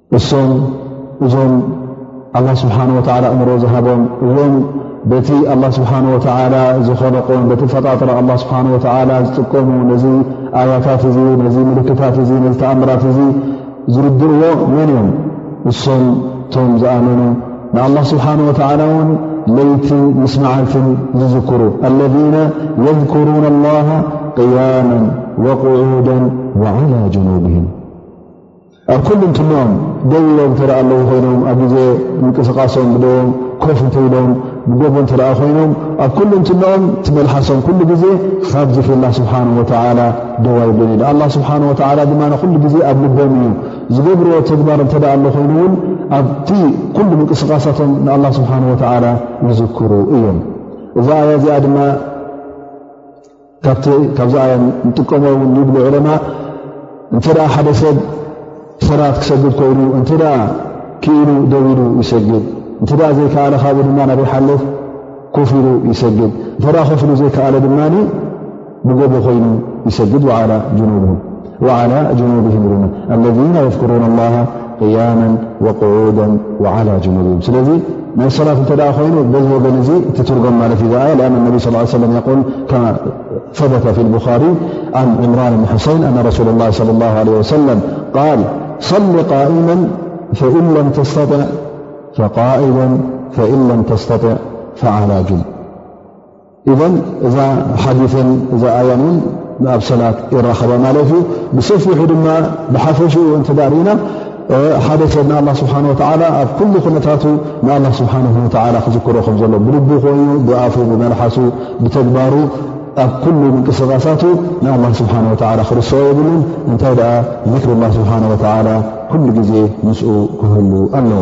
እሶም እዞም ኣላ ስብሓን ወተላ እምሮ ዝሃቦም እዎም በቲ ኣላ ስብሓን ወተላ ዝኸለቆም በቲ ፈጣጥራ ኣላ ስብሓን ወተላ ዝጥቀሙ ነዚ ኣያታት እዚ ነዚ ምልክታት እዚ ነዚ ተኣምራት እዚ ዝርድእዎ መን እዮም እሶም እቶም ዝኣመኑ ንኣላ ስብሓን ወተላ እውን ለይቲ ምስ መዓልትን ዝዝክሩ ኣለذነ የذኩሩን ላሃ ቅያማ ወቁዑዳ ወዓላ ጅኑብህም ኣብ ኩሉ እንትንኦም ደው ኢሎም እተ ኣለዉ ኮይኖም ኣብ ግዜ ምንቅስቓሶም ብደዎም ኮፍ እንተኢሎም ብጎቦ እተ ኮይኖም ኣብ ኩሉ እንትንኦም ትመልሓሶም ኩሉ ግዜ ካብ ዝክላ ስብሓን ወተላ ደዋ ይብልን ዩ ኣላ ስብሓን ወላ ድማ ኩሉ ግዜ ኣብ ልቦም እዩ ዝገብርዎ ተግባር እተ ኣሎ ኮይኑ እውን ኣብቲ ኩሉ ምንቅስቓሳቶም ንኣላ ስብሓን ወተላ ይዝክሩ እዮም እዛ ኣያ እዚኣ ድማ ካብቲ ካብዚ ኣያ ንጥቀሞ ውን ይብሉ ዑለማእ እንተ ሓደ ሰብ ሰላት ክሰግድ ኮይኑ እንተ ክኢሉ ደው ኢሉ ይሰግድ እንተ ዘይከኣለ ካብኡ ድማ ናብ ሓልፍ ኮፍ ኢሉ ይሰግድ እተ ኮፍ ኢሉ ዘይከኣለ ድማ ብጎቦ ኮይኑ ይሰግድ ዓላ ጅኑቡ لى نوبهمالذين يذكرون الله قياما وقعودا وعلى جنوبهمل لأن انبي صلى اله ي سلميولم ثب في البخاري عن عمران بن حسين أن رسول الله صلى الله عليه وسلم قال صل قائما فإن لم تستطع فقائا فإنلم تستطع فعلى ኢዘን እዛ ሓዲትን እዛ ኣያን እውን ንኣብ ሰላት ይራኸባ ማለት እዩ ብሰፊሑ ድማ ብሓፈሽኡ እንተ ርእና ሓደ ሰብ ንኣላ ስብሓን ወተዓላ ኣብ ኩሉ ኩነታቱ ንኣላ ስብሓን ወተዓላ ክዝክሮ ከም ዘሎ ብልቡ ኮይኑ ብኣፉ ብመልሓሱ ብተግባሩ ኣብ ኩሉ ምንቅስቓሳቱ ንኣላ ስብሓን ወተዓላ ክርስኦ የብሉን እንታይ ደኣ ዝክሪ ላ ስብሓን ወተዓላ ኩሉ ግዜ ምስኡ ክህሉ ኣለዎ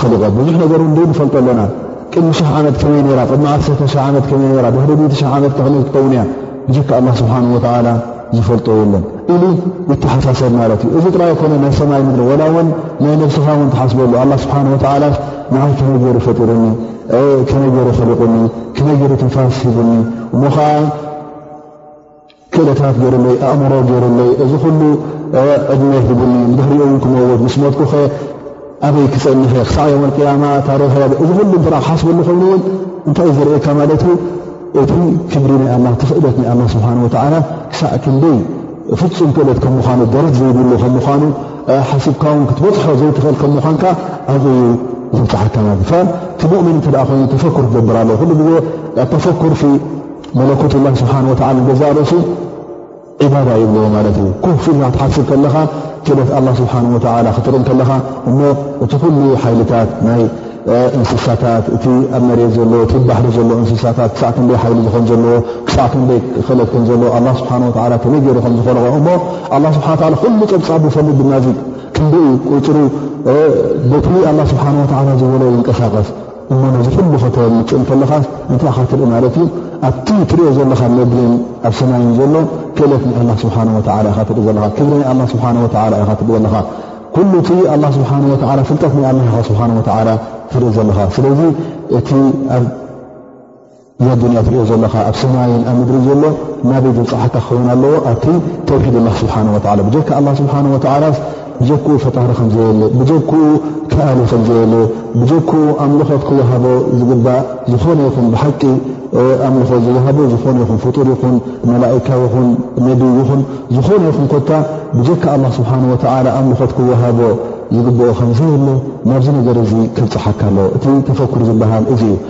ኸሊቐ ብዙሕ ነገር እውን ዶ ንፈልጦ ኣለና ቅድሚ ሽ ዓመት ከመይ ነራ ቅድሚ ዓሰተ ሽ ዓመት ከመይ ነራ ድሕሪ ዱቲ ሽ ዓመት ከመይ ክትከውን እያ ብጀካ ኣላ ስብሓን ወተዓላ ዝፈልጦ የለን ኢሉ ይተሓሳሰብ ማለት እዩ እዚ ጥራይ ኮነ ናይ ሰማይ ምድሪ ወላ እውን ናይ ነብስኻ እውን ትሓስበሉ ኣላ ስብሓን ወተዓላ ንዓይ ከመይ ገይሩ ፈጢሩኒ ከመይ ገይሩ ኸሊቑኒ ከመይ ገይሩ ትንፋስ ሂቡኒ እሞ ኸዓ ክእለታት ገይሩለይ፣ ኣእምሮ ገይሩለይ፣ እዚ ኩሉ ዕድመ ሂቡኒ፣ ንድሕሪኡ እውን ክመውት፣ ምስ ሞትኩኸ ኣበይ ክጸንሕየ፣ ክሳዕ ዮም ኣልቅያማ ታሪኸይ ኣበይ፣ እዚ ኩሉ እንተ ክሓስበሉ ኮይኑ እውን እንታይ እዩ ዘርእየካ ማለት እዩ እቲ ክብሪ ናይ ኣላ ትኽእለት ናይ ኣላ ስብሓን ወተዓላ ክሳዕ ክንደይ ፍፁም ክእለት ከም ምዃኑ ደረት ዘይብሉ ከም ምዃኑ ሓሲብካ ውን ክትበፅሖ ዘይትኽእል ከም ምዃንካ ኣብኡ እዩ ዘብፅሓካ ማለት እዩ እቲ ሙእምን እንተ ኮይኑ ተፈኩር ክገብር ኣለዎ ኩሉ ግዜ ኣተፈኩር መለኩት ላ ስብሓን ወተላ ንገዛእ ርእሱ ዒባዳ ይብልዎ ማለት እዩ ኮፍ ኢልካ ክትሓስብ ከለኻ ክእለት ኣላ ስብሓን ወተላ ክትርኢ ከለኻ እሞ እቲ ኩሉ ሓይልታት ናይ እንስሳታት እቲ ኣብ መሬት ዘሎ እቲ ባሕሪ ዘሎ እንስሳታት ክሳዕ ክንደይ ሓይሊ ዝኾን ዘለዎ ክሳዕ ክንደይ ክእለት ከም ዘለዎ ኣላ ስብሓን ወላ ከመይ ገይሩ ከም ዝኸልቆ እሞ ኣላ ስብሓን ላ ኩሉ ፀብፃብ ዝፈሉ ድናዚ ክንደይ ቁፅሩ በቲ ኣላ ስብሓን ወተላ ዝበሎ ይንቀሳቐስ እሞ ነዚ ኹሉ ከተምፅእ ከለኻ እንታይ ኢኻ ትርኢ ማለት እዩ? ኣብቲ ትሪኦ ዘለኻ ምድርን ኣብ ሰማይን ዘሎ ክእለት ናይ ኣላ ስብሓን ወተዓላ ኢኻ ትርኢ ዘለኻ፣ ክብሪ ናይ ኣላ ስብሓን ወተዓላ ኢኻ ትርኢ ዘለኻ፣ ኩሉ እቲ ኣላ ስብሓን ወተዓላ ፍልጠት ናይ ኣላ ኢኻ ስብሓን ወተዓላ ትርኢ ዘለኻ። ስለዚ እቲ ኣብ እዛ ዱንያ ትሪኦ ዘለኻ ኣብ ሰማይን ኣብ ምድርን ዘሎ ናበይ ዘብፅሓካ ክኸውን ኣለዎ ኣብቲ ተውሒድ ኣላ ስብሓን ወላ ብጀካ ኣላ ስብሓን ወተዓላስ ብጀክኡ ፈጣሪ ከም ዘየለ ብጀክኡ ክኣሊ ከም ዘየለ ብጀክኡ ኣምልኾት ክወሃቦ ዝግባእ ዝኾነ ይኹን ብሓቂ ኣምልኾ ዝወሃቦ ዝኾነ ይኹን ፍጡር ይኹን መላእካ ይኹን ነቢ ይኹን ዝኾነ ይኹን ኮታ ብጀካ ኣላ ስብሓን ወተዓላ ኣምልኾት ክወሃቦ ዝግብኦ ከም ዘየለ ናብዚ ነገር እዚ ከብፅሓካ ኣሎ እቲ ተፈኩር ዝበሃል እዚ እዩ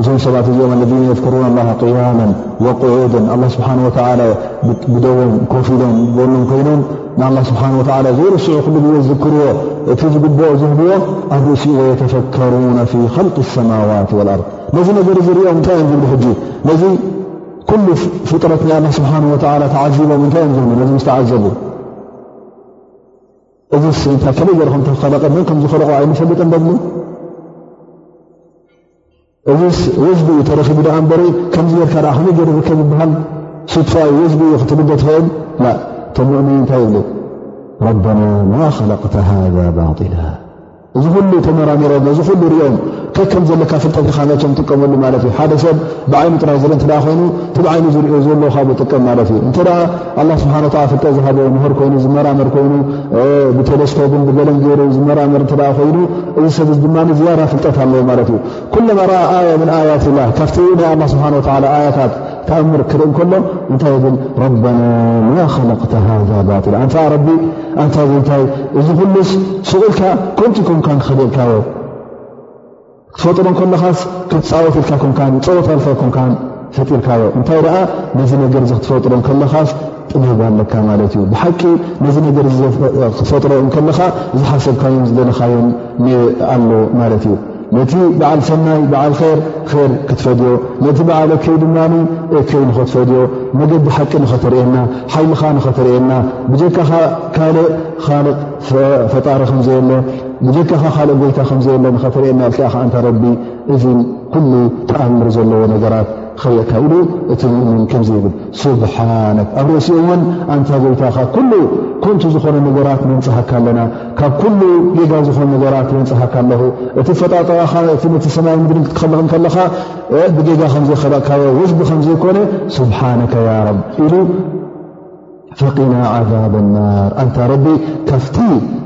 እዞም ሰባት እዚኦም ለذ የذክሩ ላ ቅያማ ወቁዑድ ኣላ ስብሓን ወተላ ብደዎም ኮፍ ኢሎም ጎሎም ኮይኖም ንኣላ ስብሓን ወተላ ዘይርስዑ ኩሉ ግዜ ዝዝክርዎ እቲ ዝግብኦ ዝህብዎ ኣብ ርእሲኡ ወየተፈከሩና ፊ ኸልቂ ሰማዋት ወልኣርድ ነዚ ነገር እዚ ሪኦም እንታይ እዮም ዝብሉ ሕጂ ነዚ ኩሉ ፍጥረት ናይ ኣላ ስብሓን ወተላ ተዓዚቦም እንታይ እዮም ዝብሉ ነዚ ምስ ተዓዘቡ እዚ ስንታ ከመይ ገርኩም ተኸለቀ መን ከም ዝኸለቑ ኣይንፈልጥን በብሉ እዚስ ወዝቢ እዩ ተረኪቡ ዳኣ እምበሪ ከምዚ ጌርካ ዳኣ ከመይ ገይሩ ይርከብ ይበሃል ሱድፋ እዩ ወዝቢ እዩ ክትብል ዶ ትኽእል ላ እቶም ሙእምኒን እንታይ ይብሉ ረበና ማ ኸለቅተ ሃዛ ባጢላ እዚ ኩሉ ተመራሚሮም እዚ ኩሉ ሪኦም ከከም ዘለካ ፍልጠት ኢኻ መቸም ጥቀመሉ ማለት እዩ ሓደ ሰብ ብዓይኑ ጥራይ ዝርኢ እንተ ኮይኑ እቲ ብዓይኑ ዝሪኦ ዘሎ ካብኡ ጥቀም ማለት እዩ ኣላ ስብሓን ወላ ፍልጠት ዝሃበ ምሁር ኮይኑ ዝመራመር ኮይኑ ብቴሌስኮብን ብገለን ገይሩ ዝመራመር እተ ኮይኑ እዚ ሰብ ድማ ዝያዳ ፍልጠት ኣለዎ ማለት እዩ ኩለማ ረኣ ኣያ ምን ኣያት ላ ካብቲ ናይ ኣላ ስብሓን ወላ ኣያታት ተኣምር ክርኢ እንከሎ እንታይ ብል ረበና ማ ኸለቅተ ሃዛ ባጢል ኣንታ ረቢ ኣንታ ዘይታይ እዚ ኩሉስ ስቕልካ ኮንቲ ኮንካን ክኸደልካዮ ክትፈጥሮ ከለኻስ ክትፃወት ኢልካ ኮንካ ንፀወታ ኢልካ ኮንካን ፈጢርካዮ እንታይ ደኣ ነዚ ነገር እዚ ክትፈጥሮ ከለኻስ ጥበብ ኣለካ ማለት እዩ ብሓቂ ነዚ ነገር ክትፈጥሮ ከለኻ ዝሓሰብካዮም ዝደለኻዮም ኣሎ ማለት እዩ ነቲ በዓል ሰናይ በዓል ር ር ክትፈድዮ ነቲ በዓል እከይ ድማ እከይ ንኸትፈድዮ መገዲ ሓቂ ንኸተርእየና ሓይልኻ ንኸተርእየና ብጀካኻ ካልእ ኻልቕ ፈጣሪ ከምዘየለ ብጀካካ ካልእ ጎይታ ከምዘየለ ንኸተርእየና ኢልካ ኢኻ ኣንታ ረቢ እዚ ኩሉ ተኣምር ዘለዎ ነገራት ኸርእካ ኢሉ እቲ ሙእምን ከምዚ ይብል ስብሓነክ ኣብ ርእሲኡ እውን ኣንታ ጎይታኻ ኩሉ ኮንቱ ዝኾነ ነገራት ነንፅሃካ ኣለና ካብ ኩሉ ጌጋ ዝኾነ ነገራት የንፅሃካ ኣለኹ እቲ ፈጣጠራኻ እቲ ነቲ ሰማይ ምድርን ክትኸልቕ ከለኻ ብጌጋ ከምዘይከለቕካዮ ወዝቢ ከምዘይኮነ ስብሓነከ ያ ረብ ኢሉ ፈቂና ዓዛብ ናር ኣንታ ረቢ ካብቲ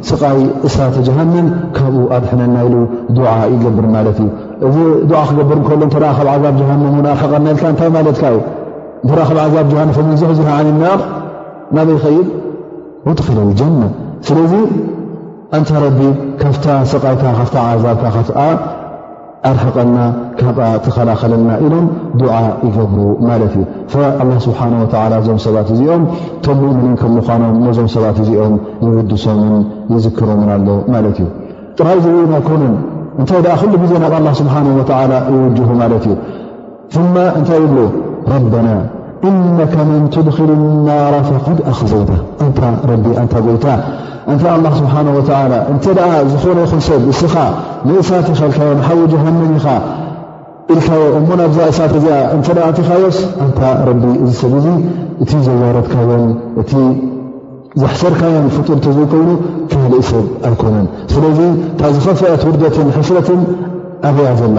ስቓይ እሳተ ጀሃንም ካብኡ ኣድሕነና ኢሉ ዱዓ ይገብር ማለት እዩ እዚ ዱዓ ክገብር ከሎ እተ ካብ ዓዛብ ጀሃንም ን ኣርሕቐና ኢልካ እንታይ ማለትካ እዩ እተ ካብ ዓዛብ ጀሃን ከምንዝሕዝሕ ዓን ናር ናበ ይኸይድ ወትክል ጀና ስለዚ ኣንታ ረቢ ካብታ ስቓይካ ካብታ ዓዛብካ ኣርሕቐና ካብኣ ተኸላኸለልና ኢሎም ዱዓ ይገብሩ ማለት እዩ ኣላ ስብሓን ወላ እዞም ሰባት እዚኦም ቶም ሙእምኒን ከም ምዃኖም ነዞም ሰባት እዚኦም ይውድሶምን ይዝክሮምን ኣሎ ማለት እዩ ጥራይ ዝብን ኣይኮነን እንታይ ደኣ ኩሉ ግዜ ናብ ኣላ ስብሓን ወላ ይውጅሁ ማለት እዩ ثم እንታይ ይብሉ ረና እነከ መን ትድክሉ ናራ ፈድ ኣኽዘይታ እንታ ረቢ ኣንታ ጎይታ እንታ ኣላ ስብሓን ወላ እንተ ኣ ዝኾነ ይኹን ሰብ እስኻ ንእሳት ይኸልካዮ ንሓዊ ጀሃንም ኢኻ ኢልካዮ እሞ ናብዛ እሳት እዚኣ እንተ ኣትኻዮስ ኣንታ ረቢ እዚ ሰብ እዙ እቲ ዘዋረትካዮን እቲ ዘሕሰርካዮን ፍጡር እተዘይኮይኑ ካልእ ሰብ ኣይኮነን ስለዚ እታ ዝኸፍአት ውርደትን ሕስረትን ኣበያ ዘላ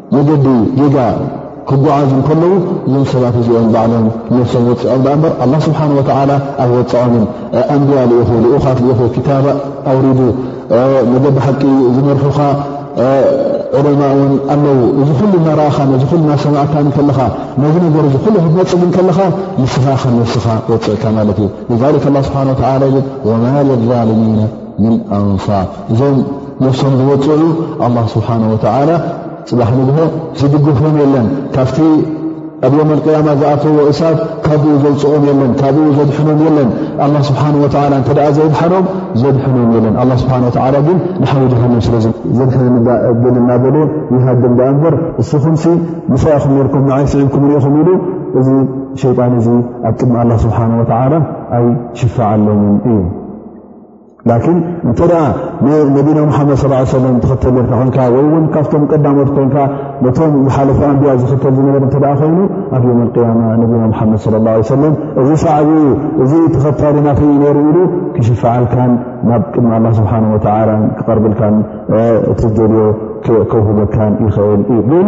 መገዲ ጌጋ ክጓዓዙ እንከለዉ እዞም ሰባት እዚኦም ባዕሎም ነብሶም ወፂዖም ዳኣ እምበር ኣላ ስብሓን ወተዓላ ኣይወፅዖምን ኣንብያ ልኢኹ ልኡኻት ልኢኹ ክታባ ኣውሪዱ መገዲ ሓቂ ዝመርሑኻ ዑለማ እውን ኣለዉ እዚ ኩሉ እናረኣኻ ነዚ ኩሉ እናሰማዕካ ከለኻ ነዚ ነገር እዚ ኩሉ ክትነፅግ ከለኻ ንስኻ ከነብስኻ ወፅዕካ ማለት እዩ ሊክ ኣላ ስብሓን ወተላ ይብል ወማ ልዛልሚና ኣንፋቅ እዞም ነፍሶም ዝወፅኡ ኣላ ስብሓን ወተላ ፅባሕ ንግሆ ዝድግፎም የለን ካብቲ ኣብ ዮም ኣልቅያማ ዝኣተዎ እሳብ ካብኡ ዘውፅኦም የለን ካብኡ ዘድሕኖም የለን ኣላ ስብሓን ወላ እንተ ዘይድሓኖም ዘድሕኖም የለን ኣላ ስብሓን ወላ ግን ንሓዊ ጀሃንም ስለ ዘድሕኖም ብል እናበለ ይሃድም ዳኣ እንበር እስኹምሲ ምሳይ ኹም ነርኩም ንዓይ ስዒብኩም ርኢኹም ኢሉ እዚ ሸይጣን እዚ ኣብ ቅድሚ ኣላ ስብሓን ወተላ ኣይሽፋዓሎምን እዩ ላኪን እንተ ነቢና ሙሓመድ ስ ሰለም ተኸተል ርካ ኮንካ ወይ ውን ካብቶም ቀዳሞት ኮንካ ነቶም ዝሓለፈ ኣንቢያ ዝኽተል ዝነበር እተ ኮይኑ ኣብ ዮም ያማ ነቢና ሓመድ ለ ላ ሰለም እዚ ሳዕቢ ዩ እዚ ተኸታሊ ናተ ዩ ነሩ ኢሉ ክሽፍዓልካን ናብ ቅድሚ ኣላ ስብሓን ወላ ክቐርብልካን እትደልዮ ከውህበካን ይኽእል እዩ ግን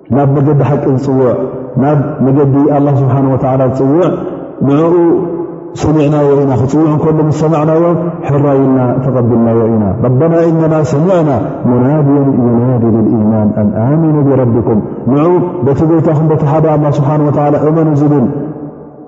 ናብ መገዲ ሓቂ ዝፅውዕ ናብ መገዲ ኣላ ስብሓን ወተላ ዝፅውዕ ንዕኡ ሰሚዕናዮ ኢና ክፅውዕ እንከሎ ምስ ሰማዕናዮ ሕራይልና ተቐቢልናዮ ኢና ረበና እነና ሰሚዕና ሙናድን ዩናዲ ልልኢማን ኣን ኣሚኑ ብረቢኩም ንዑ በቲ ጎይታኹም በቲ ሓደ ኣላ ስብሓን ወተላ እመኑ ዝብል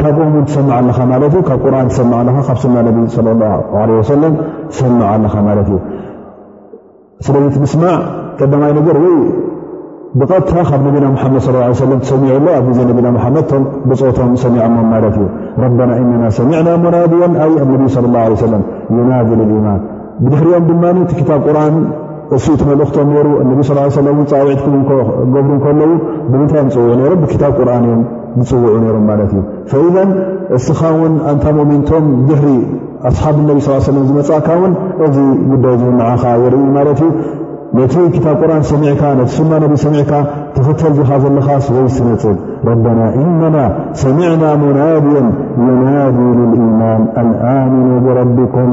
ካብኦም ውን ትሰምዕ ኣለኻ ማለት እዩ ካብ ቁርን ትሰምዕ ኣለኻ ካብ ስና ነቢ ለ ላ ለ ወሰለም ትሰምዕ ኣለኻ ማለት እዩ ስለዚ ቲ ምስማዕ ቀዳማይ ነገር ወይ ብቐጥታ ካብ ነቢና ሓመድ ለ ሰለም ትሰሚዑ ኣሎ ኣብ ግዜ ነቢና ሓመድ ቶም ብፆቶም ሰሚዖሞ ማለት እዩ ረበና እነና ሰሚዕና ሙናድዮን ኣይ ኣነቢይ ለ ላ ሰለም ዩናዲ ልልኢማን ብድሕሪኦም ድማ እቲ ክታብ ቁርን እሱ እቲ መልእኽቶም ነሩ እነቢ ስ ሰለ ን ፃውዒት ክገብሩ ከለዉ ብምንታይ እዮም ፅውዑ ነሮም ብክታብ ቁርን እዮም ዝፅውዑ ነሮም ማለት እዩ ፈኢዘን እስኻ ውን ኣንታ ሞሚንቶም ድሕሪ ኣስሓብ ነቢ ስ ሰለ ዝመፃእካ ውን እዚ ጉዳይ ዝውናዓኻ የርኢ ማለት እዩ ነቲ ክታብ ቁርን ሰሚዕካ ነቲ ሱና ነቢ ሰሚዕካ ትኽተል ዚኻ ዘለኻስ ወይ ስነፅብ ረበና እነና ሰሚዕና ሙናድን ዩናዲ ልልኢማን ኣንኣሚኑ ብረቢኩም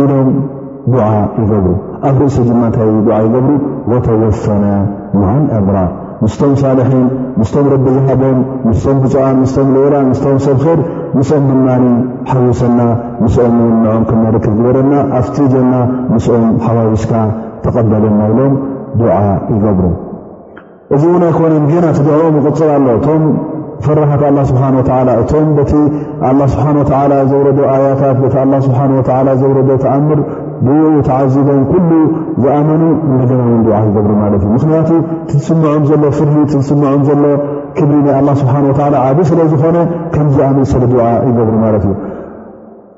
ኢሎም ዱዓ ይገብሩ ኣብ ርእሲ ድማ እንታይ ዱዓ ይገብሩ ወተወፈና መዓል ኣብራ ምስቶም ሳልሒን ምስቶም ረቢ ዝሃቦም ምስቶም ብፁዓን ምስቶም ልኡላን ምስቶም ሰብ ር ምስኦም ድማ ሓውሰና ምስኦም ውን ንኦም ክነርክብ ዝበረና ኣብቲ ጀና ምስኦም ሓዋዊስካ ተቐበለና ኢሎም ዱዓ ይገብሩ እዚ እውን ኣይኮነን ገና ትድዕኦ ምቕፅል ኣሎ እቶም ፈራሓት ኣላ ስብሓን ወተላ እቶም በቲ ኣላ ስብሓን ወተላ ዘውረዶ ኣያታት በቲ ኣላ ስብሓን ወተላ ዘውረዶ ተኣምር ብኡ ተዓዚቦም ኩሉ ዝኣመኑ እንደገና ውን ድዓ ክገብሩ ማለት እዩ ምክንያቱ ትስምዖም ዘሎ ፍርሂ ትስምዖም ዘሎ ክብሪ ናይ ኣላ ስብሓን ወተላ ዓብ ስለ ዝኾነ ከምዝኣምን ስለ ድዓ ይገብሩ ማለት እዩ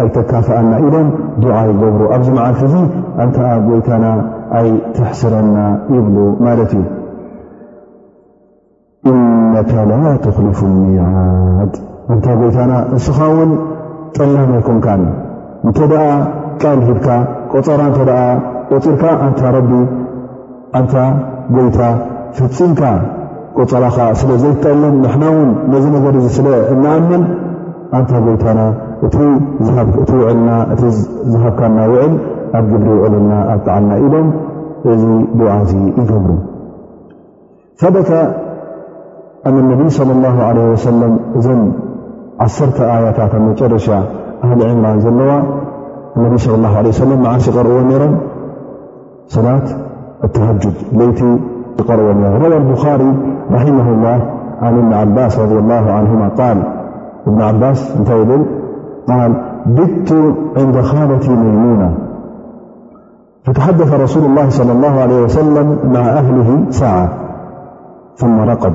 ኣይተካፍኣና ኢሎም ዱዓ ይገብሩ ኣብዚ መዓልቲ እዚ ኣንተ ጎይታና ኣይትሕስረና ይብሉ ማለት እዩ እነከ ላ ትኽልፉ ሚዓድ ኣንታ ጎይታና እስኻ ውን ጠላም ኣይኮንካን እንተ ቃል ሂብካ ቆፀራ እተ ቆፂርካ ኣንታ ረቢ ኣንታ ጎይታ ፈጺምካ ቆጸራኻ ስለ ዘይትጠልም ንሕና እውን ነዚ ነገር እዚ ስለ እንኣምን ኣንታ ጎይታና እቲ እቲ ውዕልና እቲ ዝሃብካና ውዕል ኣብ ግብሪ ውዕልና ኣብቅዓልና ኢሎም እዚ ድዓ እዚ ይገብሩ ፈበተ ኣን ነቢይ صለ ላሁ ለ ወሰለም እዘን ዓሰርተ ኣያታት ኣብ መጨረሻ ኣህሊ ዕምራን ዘለዋ እነቢይ ስለ ላ ለ ሰለም መዓስ ይቀርብዎ ነይሮም سناة التهج ليت رور روى البخاري رحمه الله عن بن عباس-رض الله عنهم ال بن ب قال بدت عند خالةي ميموما فتحدث رسول الله صلى الله عليه وسلم مع أهله سعى ثم رقد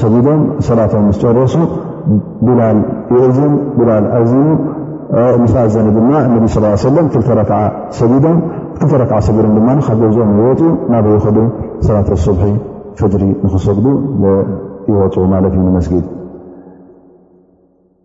ሰጊዶም ሰላቶም ምስ ጨረሱ ቢላል ይእዝን ቢላል ኣዚኑ ምስ ኣዘነ ድማ እነቢ ስ ሰለም ክልተ ረክዓ ሰጊዶም ክልተ ረክዓ ሰጊዶም ድማ ካብ ገዝኦም ይወጡ ናብ ይኸዱ ሰላት ኣሱብሒ ፈጅሪ ንክሰግዱ ይወጡ ማለት እዩ ንመስጊድ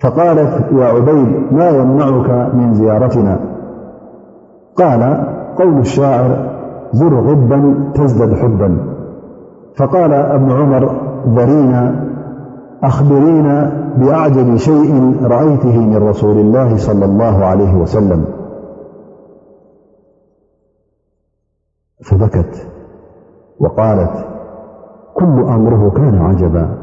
فقالت يا عبيد ما يمنعك من زيارتنا قال قول الشاعر ذر غبا تزدد حبا فقال ابن عمر ذرينا أخبرينا بأعجد شيء رأيته من رسول الله صلى الله عليه وسلم فبكت وقالت كل أمره كان عجبا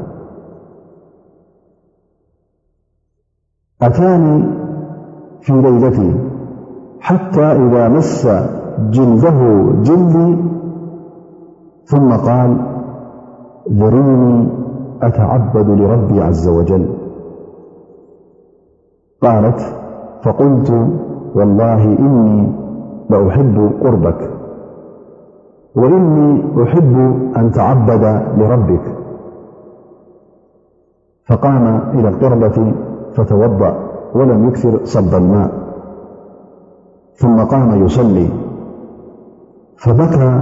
أتاني في ليلتي حتى إذا مس جلده جلدي ثم قال ذريني أتعبد لربي عز وجل قالت فقلت والله إني لأحب قربك وإني أحب أن تعبد لربك فقام إلى القربة فتوضع ولم يكثر صد الماء ثم قام يصلي فبكى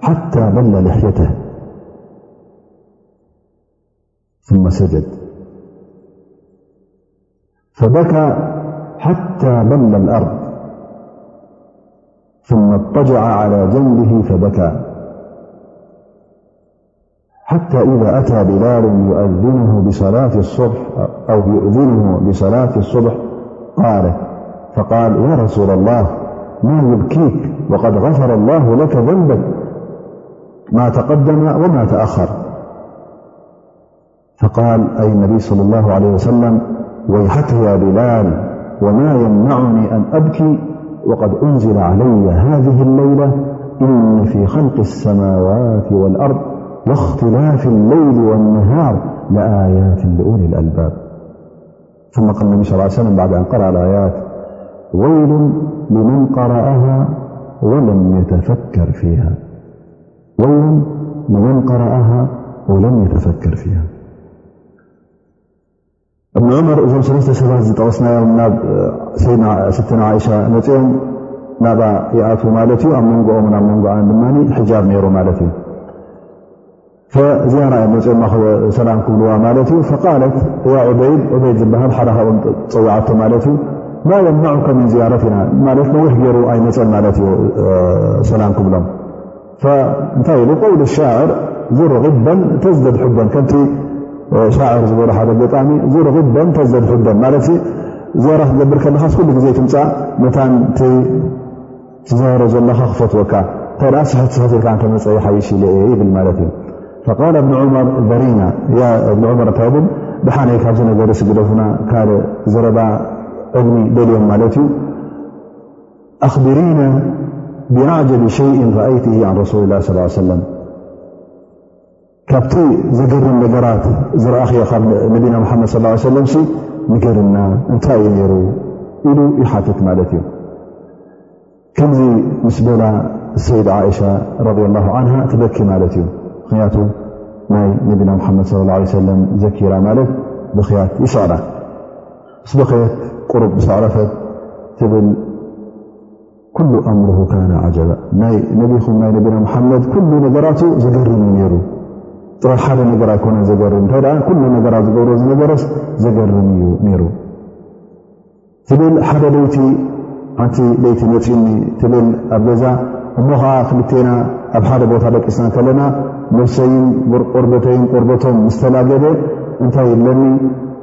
حتى بل لحيته ثم سجد فبكى حتى بل الأرض طجع على جنبه فبكى حتى إذا أتى بلال يؤذنه بصلات الصبح أو يؤذنه بصلاة الصبح قالت فقال يا رسول الله ما يبكيك وقد غفر الله لك ذنبك ما تقدم وما تأخر فقال أي النبي -صلى الله عليه وسلم ويحك يا بلال وما يمنعني أن أبكي وقد أنزل علي هذه الليلة إن في خلق السماوات والأرض واختلاف الليل والنهار لآيات لأول الألباب ثم قال النبي صى ال لي وسلم بعد أن قرأ الآيات ويل لمن قرأها ولم ወይን ንመን ቀረኣሃ ወለም የተፈክር ፍያ እብን ዑመር እዞም ሰለስተ ሰባት ዝጠቐስናዮም ናብ ሰይድና ዓሻ መፅኦም ናብኣ ይኣት ማለት እዩ ኣብ መንጎኦም ናብ መንጎኣን ድማ ሕጃብ ነይሩ ማለት እዩ እዚኣ ና መፅኦም ሰላም ክብልዋ ማለት እዩ ፈቃለት ያ ዑበይድ ዑበይድ ዝበሃል ሓደ ካብኦም ፀዋዓቶ ማለት እዩ ማ የምናዑከ ምን ዝያረት ኢና ማለት ነዊሕ ገይሩ ኣይመፀን ማለት እዩ ሰላም ክብሎም እንታይ ብ ቆውል ሻዕር ዙርበን ተዝደድ ሕበን ከምቲ ሻዕር ዝበሎ ሓደ ገጣሚ ዙርበን ተዝደድ ሕበን ማለት ዝያራ ክትገብር ከለኻስ ኩሉ ግዜ ትምፃእ መታን ቲ ትዘሮ ዘለኻ ክፈትወካ እንታይ ደኣ ስሕት ስሕት ኢልካ እተመፀ ይሓይሽ ኢለ እየ ይብል ማለት እዩ ቃል እብኒ ዑመር በሪና እብኒ ዑመር እንታይ ብል ብሓነይ ካብዚ ነገር ስግደፉና ካልእ ዘረባ ዕልሚ ደልዮም ማለት እዩ ኣኽብሪና ብኣዕጀቢ ሸይን ረኣይት ን ረሱል ላ ስ ሰለም ካብቲ ዘገርም ነገራት ዝረኣኽዮ ካብ ነቢና ሓመድ ስ ሰለም ንገርና እንታይ እዩ ነይሩ ኢሉ ይሓትት ማለት እዩ ከምዚ ምስ በላ ሰይድ እሻ ረ ላ ዓንሃ ትበኪ ማለት እዩ ምክንያቱ ናይ ነቢና ሓመድ ለ ዘኪራ ማለት ብክያት ይስዕራ ምስ በኸየት ቁሩብ ምስ ኣዕረፈት ትብል ኩሉ ኣምርሁ ካነ ዓጀባ ናይ ነቢኹም ናይ ነቢና መሓመድ ኩሉ ነገራቱ ዘገርም ዩ ነይሩ ጥራይ ሓደ ነገር ኣይኮነ ዘገርም እንታይ ደኣ ኩሉ ነገራት ዝገብሮ ዝነበረስ ዘገርም እዩ ነይሩ ትብል ሓደ ለይቲ ሓንቲ ለይቲ መፂኒ ትብል ኣብ ገዛ እሞ ከዓ ክልቴና ኣብ ሓደ ቦታ ደቂስና ከለና ነብሰይን ቁርበተይን ቆርበቶም ምስተላገበ እንታይ ይብለኒ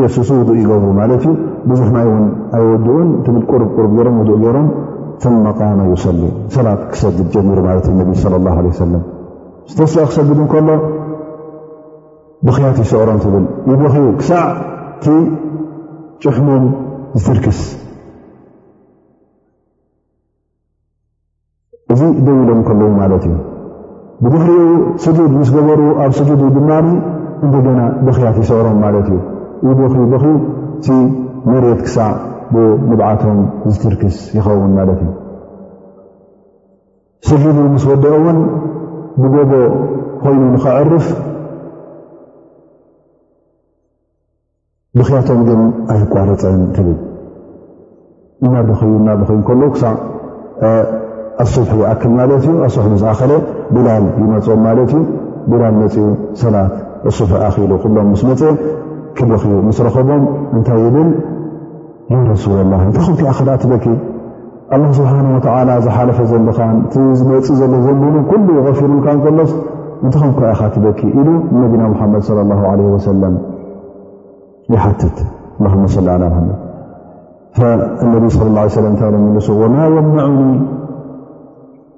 የሱሱ ውዱእ ይገብሩ ማለት እዩ ብዙሕ ማይ እውን ኣይወድኡን ትብል ቁርብ ቁርብ ገይሮም ውዱእ ገይሮም ثመ ቃመ ይሰሊ ሰላት ክሰግድ ጀሚሩ ማለት እዩ ነቢ ለ ላ ለ ሰለም ዝተስኣ ክሰግድ እንከሎ ብኽያት ይሰዕሮም ትብል ይበኽዩ ክሳዕ እቲ ጭሕሞም ዝትርክስ እዚ ደው ኢሎም ከለዉ ማለት እዩ ብድሕሪኡ ስጁድ ምስ ገበሩ ኣብ ስጁድ ድማ እንደገና በኽያት ይሰዕሮም ማለት እዩ ይበኽ በኽ እቲ መሬት ክሳዕ ብንብዓቶም ዝትርክስ ይኸውን ማለት እዩ ስጁዱ ምስ ወደኦ እውን ብጎቦ ኮይኑ ንኸዕርፍ ብኽያቶም ግን ኣይቋረፀን ትብል እናበኸዩ እናበኸዩ እንከሎ ክሳዕ ኣሱብሒ ይኣክል ማለት እዩ ኣሱሒ ምስኣኸለ ቢላል ይመፅኦም ማለት እዩ ቢላል መፅኡ ሰላት ኣሱብሒ ኣኺሉ ኩሎም ምስ መፀ ክበኽዩ ምስ ረኸቦም እንታይ ይብል ረሱላ ላ እንታይ ከምቲ ኣኸዳ ትበኪ ኣላ ስብሓን ወተላ ዝሓለፈ ዘለኻን እቲ ዝመፅእ ዘሎ ዘንብሉ ኩሉ ይቐፊሩልካ ከሎስ እንተ ከም ኩ ኢኻ ትበኪ ኢሉ ነቢና ሙሓመድ ለ ላ ለ ወሰለም ይሓትት ላማ ሰሊ ላ ሓመድ ነቢ ለ ላ ሰለ እንታይ ምልሱ ወማ የምናዑኒ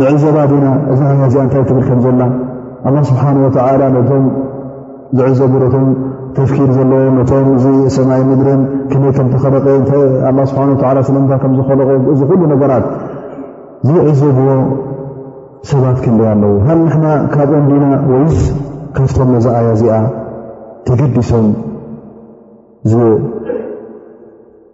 ንዕዘባ ዲና እዛ ኣያ እዚኣ እንታይ ትብል ከም ዘላ ኣላ ስብሓን ወተዓላ ነቶም ዝዕዘቡ ነቶም ተፍኪር ዘለዎ ነቶም እዚ ሰማይ ምድርን ከመይ ከም ተኸለቀ ኣላ ስብሓ ወላ ስለምታ ከም ዝኸለቆ እዚ ኩሉ ነገራት ዝዕዘብዎ ሰባት ክንደይ ኣለዉ ሃ ንሕና ካብኦም ዲና ወይስ ካብቶም ነዚ ኣያ እዚኣ ተገዲሶም ዝዎ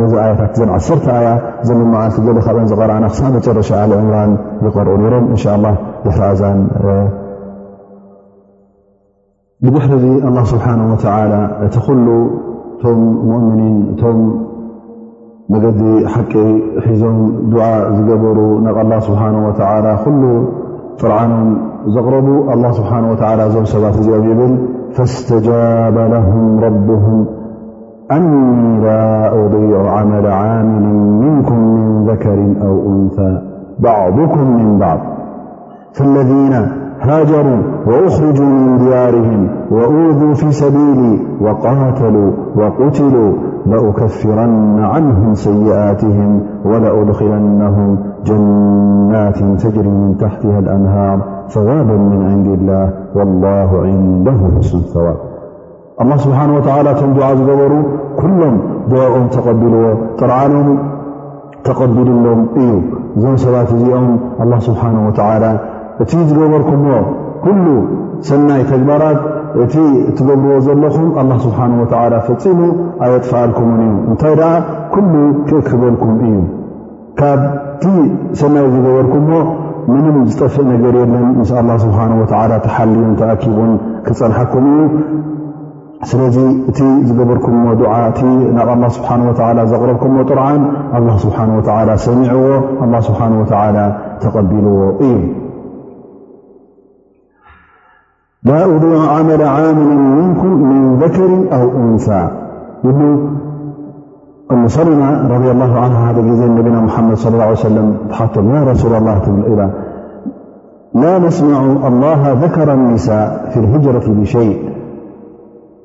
ነዚ ኣያታት ዘን ዓሰርተ ኣያ ዘን መዓልቲ ገለ ካብን ዝቐርኣና ክሳዕ መጨረሻ ኣል ዕምራን ይቐርኡ ነሮም እንሻ ላ ድሕሪ ኣዛን ብድሕሪ እዚ ኣላ ስብሓን ወተላ እቲ ኩሉ እቶም ሙእምኒን እቶም መገዲ ሓቂ ሒዞም ድዓ ዝገበሩ ናብ ኣላ ስብሓን ወተላ ኩሉ ጥርዓኖም ዘቕረቡ ኣላ ስብሓን ወተላ እዞም ሰባት እዚኦም ይብል ፈስተጃበ ለሁም ረብሁም أني لا أطيع عمل عامل منكم من ذكر أو أنثى بعضكم من بعض فالذين هاجروا وأخرجوا من ديارهم وأوذوا في سبيلي وقاتلوا وقتلوا لأكفرن عنهم سيئاتهم ولأدخلنهم جنات تجري من تحتها الأنهار ثوابا من عند الله والله عنده حسن الثواب ኣላ ስብሓን ወተዓላ እቶም ድዓ ዝገበሩ ኩሎም ድኦም ተቐቢልዎ ጥርዓኖም ተቐቢልሎም እዩ እዞም ሰባት እዚኦም ኣላ ስብሓን ወተዓላ እቲ ዝገበርኩሞ ኩሉ ሰናይ ተግባራት እቲ እትገብርዎ ዘለኹም ኣላ ስብሓን ወተዓላ ፈፂሙ ኣየጥፍኣልኩምን እዩ እንታይ ደኣ ኩሉ ክእክበልኩም እዩ ካብቲ ሰናይ ዝገበርኩሞ ምንም ዝጠፍእ ነገር የለን ምስ ኣላ ስብሓን ወተላ ተሓልዩን ተኣኪቡን ክፀንሓኩም እዩ ስለዚ እቲ ዝገበርኩሞ ድዓ እቲ ናብ ኣላ ስብሓን ወተላ ዘቕረብኩሞ ጥርዓን ኣላ ስብሓን ወተላ ሰሚዕዎ ኣላ ስብሓን ወተላ ተቐቢልዎ እዩ لا أضيع عمل عامل منكم من ذكر أو أنثى أمسلم رض الله عنه ذ نبا محمد صى الله عليه وسلم ا رسول الله ل لا نسمع الله ذكر النساء في الهجرة بشيء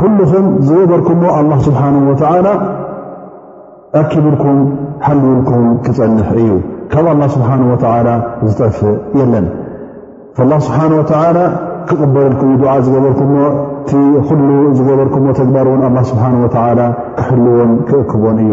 ኩሉኹም ዝገበርኩሞ ኣላህ ስብሓን ወተዓላ ኣኪብልኩም ሓልውልኩም ክፀንሕ እዩ ካብ ኣላ ስብሓን ወተዓላ ዝጠፍእ የለን ላ ስብሓን ወተዓላ ክቕበልልኩም ዱዓ ዝገበርኩሞ እቲ ኩሉ ዝገበርኩሞ ተግባር እውን ኣላ ስብሓን ወተዓላ ክሕልዎን ክእክቦን እዩ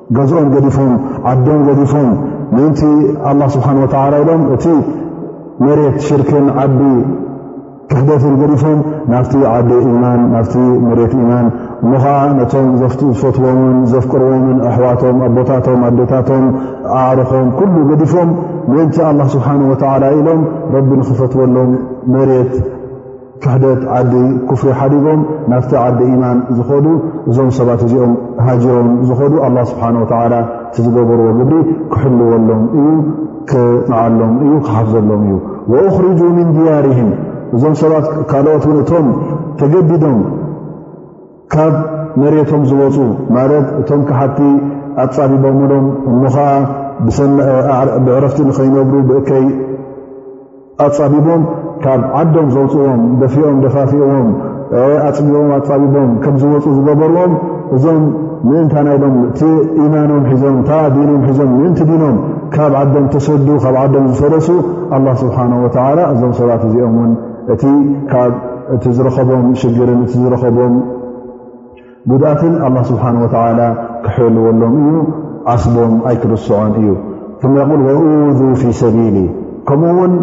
ገዝኦም ገዲፎም ዓዶም ገዲፎም ምእንቲ ኣላ ስብሓን ወተላ ኢሎም እቲ መሬት ሽርክን ዓዲ ክሕደትን ገዲፎም ናብቲ ዓዲ ኢማን ናብቲ መሬት ኢማን እሞ ከዓ ነቶም ዝፈትዎምን ዘፍቅርዎምን ኣሕዋቶም ኣቦታቶም ኣዴታቶም ኣዕርኾም ኩሉ ገዲፎም ምእንቲ ኣላ ስብሓን ወተላ ኢሎም ረቢ ንክፈትወሎም መሬት ክሕደት ዓዲ ኩፍሪ ሓዲጎም ናፍቲ ዓዲ ኢማን ዝኸዱ እዞም ሰባት እዚኦም ሃጅሮም ዝኸዱ ኣላ ስብሓን ወተላ እቲ ዝገበርዎ ግብሪ ክሕልወሎም እዩ ክምዓሎም እዩ ክሓፍዘሎም እዩ ወእኽርጁ ምን ድያርህም እዞም ሰባት ካልኦት ን እቶም ተገዲዶም ካብ መሬቶም ዝወፁ ማለት እቶም ክሓቲ ኣፃቢቦምሎም እሞ ከዓ ብዕረፍቲ ንኸይነብሩ ብእከይ ኣጻቢቦም ካብ ዓዶም ዘውፅዎም ደፊኦም ደፋፊዎም ኣፅቢቦም ኣጻቢቦም ከም ዝወፁ ዝገበርዎም እዞም ምእንታ ናይ ሎም እቲ ኢማኖም ሒዞም እታ ዲኖም ሒዞም ምእንቲ ዲኖም ካብ ዓዶም ተሰዱ ካብ ዓዶም ዝፈለሱ ኣላ ስብሓን ወተላ እዞም ሰባት እዚኦም እውን እቲ ካብ እቲ ዝረኸቦም ሽግርን እቲ ዝረኸቦም ጉድኣትን ኣላ ስብሓን ወተላ ክሕልወሎም እዩ ዓስቦም ኣይክርስዖን እዩ ም የል ወኡዙ ፊ ሰቢሊ ከምኡ ውን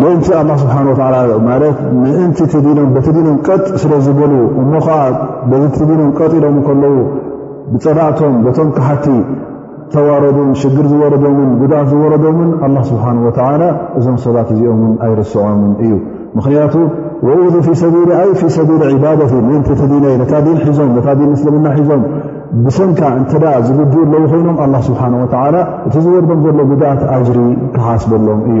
ምእንቲ ኣላ ስብሓን ወላ ማለት ምእንቲ ቲዲኖም በቲ ዲኖም ቀጥ ስለ ዝበሉ እሞ ከዓ በቲ ዲኖም ቀጢሎም ከለዉ ብፀላእቶም በቶም ክሓቲ ተዋረዱን ሽግር ዝወረዶምን ጉድኣት ዝወረዶምን ኣላ ስብሓን ወተላ እዞም ሰባት እዚኦምን ኣይርስዖምን እዩ ምኽንያቱ ወኡዙ ፊ ሰቢል ኣይ ፊ ሰቢል ዕባደት ምእንቲ ተዲነ ነታ ዲን ሒዞም ነታ ዲን ምስልምና ሒዞም ብሰንካ እንተ ዝጉድኡ ኣለዉ ኮይኖም ኣላ ስብሓን ወተላ እቲ ዝወርዶም ዘሎ ጉድኣት ኣጅሪ ክሓስበሎም እዩ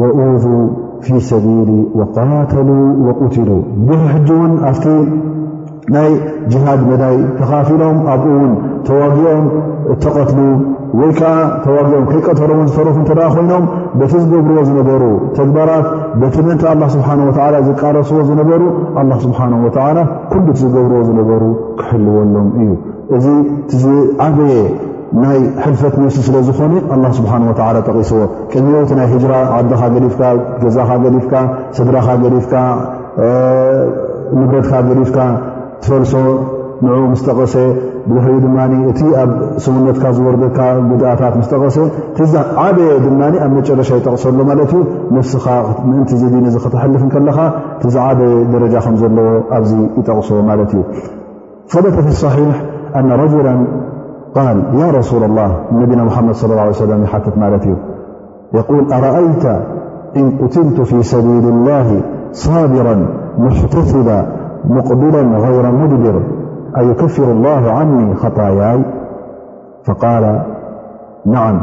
ወኡዙ ፊ ሰቢሊ ወቃተሉ ወቁትሉ ብዙ ሕጂ እውን ኣብቲ ናይ ጅሃድ መዳይ ተኻፊሎም ኣብኡ ውን ተዋጊኦም እተቐትሉ ወይ ከዓ ተዋጊኦም ከይቀተሎን ዝተረፉ እተ ኮይኖም በቲ ዝገብርዎ ዝነበሩ ተግባራት በቲ ምእንቲ ኣላ ስብሓን ወላ ዝቃረስዎ ዝነበሩ ኣላ ስብሓን ወላ ኩሉቲ ዝገብርዎ ዝነበሩ ክሕልወሎም እዩ እዚ ቲዝዓበየ ናይ ሕልፈት ነፍሲ ስለ ዝኾነ ኣላ ስብሓን ወተላ ጠቒስዎ ቅድሚኡቲ ናይ ህጅራ ዓድኻ ገዲፍካ ገዛኻ ገዲፍካ ስድራኻ ገዲፍካ ንብረትካ ገዲፍካ ትፈልሶ ንዑ ምስ ጠቐሰ ብድሕሪኡ ድማ እቲ ኣብ ሰውነትካ ዝወርደካ ጉድኣታት ምስ ጠቐሰ ቲዛ ዓበየ ድማ ኣብ መጨረሻ ይጠቕሰሎ ማለት እዩ ነፍስኻ ምእንቲ ዝዲን እዚ ከተሕልፍ ከለኻ ቲዛዓበየ ደረጃ ከም ዘለዎ ኣብዚ ይጠቕሶ ማለት እዩ ሕ قال يا رسول الله النبينا محمد صلى الله عليه وسلم حتة مالته يقول أرأيت إن قتلت في سبيل الله صابرا محتثلا مقبلا غير مدبر أيكفر الله عني خطاياي فقال نعم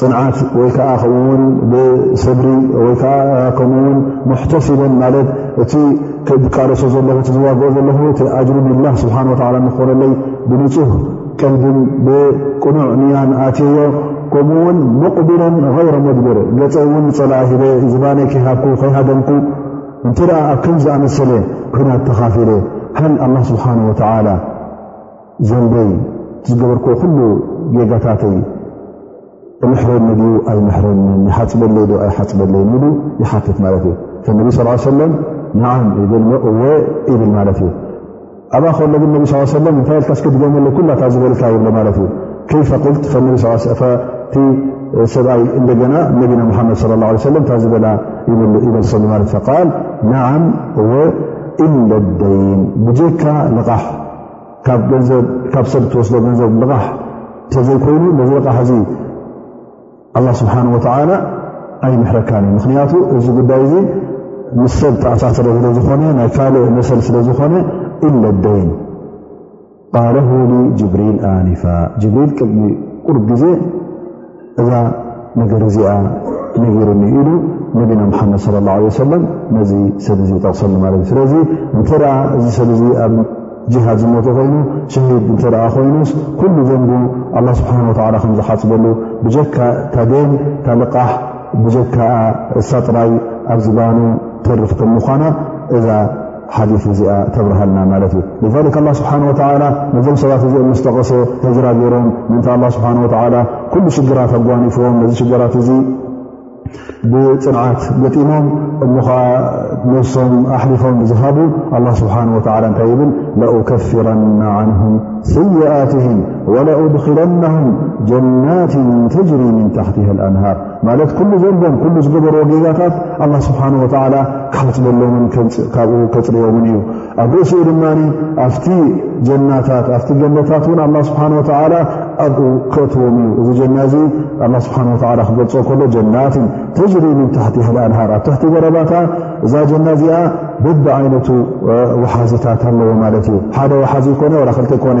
ፅንዓት ወይ ከዓ ከምኡውን ብሰብሪ ወይ ከዓ ከምኡውን ሙሕተሲበን ማለት እቲ ክቃለሶ ዘለኹ እቲ ዝዋግኦ ዘለኹ እቲ ኣጅሪ ንላ ስብሓን ወላ ንክኾነለይ ብንፁህ ቀልብን ብቅኑዕ ንያን ኣትየዮ ከምኡውን ሙቕቢለን غይረ መድብር ገፀ እውን ፀላኣ ሂበ ዝባነይ ከይሃብኩ ከይሃደምኩ እንተ ደኣ ኣብ ከም ዝኣመሰለ ኩናት ተኻፊለ ሃል ኣላ ስብሓን ወተላ ዘንበይ ዝገበርክዎ ኩሉ ጌጋታተይ እምሕረኒ ድዩ ኣይምሕረኒን ይሓፅበለይ ዶ ኣይሓፅበለይን ኢሉ ይሓትት ማለት እዩ ከነቢ ስ ሰለም ንዓም ይብል እወ ይብል ማለት እዩ ኣብኣ ከሎ ግን ነቢ ስ ሰለም እንታይ ኢልካ ስክድገመለ ኩላታ ዝበልካ ይብሎ ማለት እዩ ከይፈ ቁልት ከነቢ እቲ ሰብኣይ እንደገና ነቢና ሙሓመድ ለ ላ ሰለም እታ ዝበላ ይበልሰሉ ማለት ቃል ንዓም እወ ኢለ ደይን ብጀካ ልቓሕ ካብ ሰብ ትወስዶ ገንዘብ ልቓሕ እተዘይኮይኑ ነዚ ልቓሕ እዚ ኣላ ስብሓን ወተዓላ ኣይምሕረካን እዩ ምኽንያቱ እዚ ጉዳይ እዚ ምስ ሰብ ተኣሳስረ ስለ ዝኾነ ናይ ካልእ መሰል ስለ ዝኾነ ኢለ ደይን ቃለሁ ጅብሪል ኣኒፋ ጅብሪል ቅድሚ ቁርብ ግዜ እዛ ነገር እዚኣ ነጊሩኒ ኢሉ ነቢና ሙሓመድ ለ ላ ለ ሰለም ነዚ ሰብ ዚ ይጠቕሰሉ ማለት እዩ ስለዚ እንተ እዚ ሰብ ዚ ኣብ ጅሃድ ዝሞተ ኮይኑ ሸሂድ እንተ ኮይኑስ ኩሉ ዘንቡ ኣላ ስብሓን ወላ ከም ዝሓፅበሉ ብጀካ ታዴን ታልቓሕ ብጀካ እሳ ጥራይ ኣብ ዝባኑ ተርፍ ከም ምኳና እዛ ሓዲት እዚኣ ተብርሃልና ማለት እዩ ذ ላ ስብሓን ወላ ነዞም ሰባት እዚኦም ምስ ጠቐሰ ህጅራ ገይሮም ምእንታ ላ ስብሓን ወላ ኩሉ ሽግራት ኣጓኒፎዎም ነዚ ሽግራት እዚ ብፅንዓት ገጢሞም እሞ ኸዓ ነሶም ኣሕሊፎም ዝሃቡ ኣላ ስብሓን ወላ እንታይ ይብል ለኡከፍረና ዓንሁም ስይኣትህም ወለኡድኪለናሁም ጀናትን ተጅሪ ምን ታሕትሃ ኣንሃር ማለት ኩሉ ዘንቦም ኩሉ ዝገበርዎ ጌጋታት ኣላ ስብሓን ወተዓላ ክሓፅበሎምን ካብኡ ከፅርዮምን እዩ ኣብ ርእሲኡ ድማ ኣብቲ ጀናታት ኣብቲ ገነታት እውን ኣላ ስብሓን ወተዓላ ኣብኡ ክእትዎም እዩ እዚ ጀና እዚ ኣላ ስብሓን ወተዓላ ክገልፆ ከሎ ጀናትን ተጅሪ ምን ታሕቲ ህል ኣንሃር ኣብ ትሕቲ ገረባታ እዛ ጀና እዚኣ ብቢ ዓይነቱ ውሓዝታት ኣለዎ ማለት እዩ ሓደ ውሓዚ ይኮነ ወላ ክልተ ይኮነ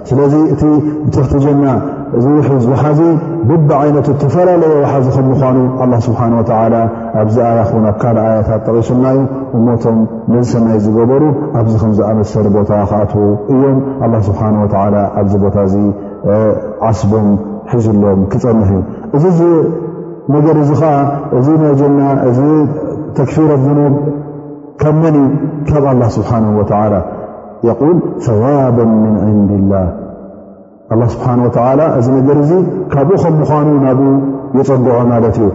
ስለዚ እቲ ብትሕቲ ጀና ዝውሕዝ ውሓዚ ብቢ ዓይነቱ እተፈላለየ ውሓዚ ከም ምዃኑ ኣላ ስብሓን ወተላ ኣብዚ ኣያ ኹን ኣብ ካልእ ኣያታት ጠቒሱና እዩ እሞቶም ነዚ ሰናይ ዝገበሩ ኣብዚ ከም ዝኣመሰለ ቦታ ክኣትዉ እዮም ኣላ ስብሓን ወተላ ኣብዚ ቦታ እዚ ዓስቦም ሒዙሎም ክፀንሕ እዩ እዚ ዚ ነገር እዚ ከዓ እዚ ናይ ጀና እዚ ተክፊረ ዝኑብ ካብ መን እዩ ካብ ኣላ ስብሓን ወተላ የል ሰዋበ ምን ዕንድላ ኣላ ስብሓን ወተላ እዚ ነገር እዚ ካብኡ ከም ምዃኑ ናብ የፀግዖ ማለት እዩ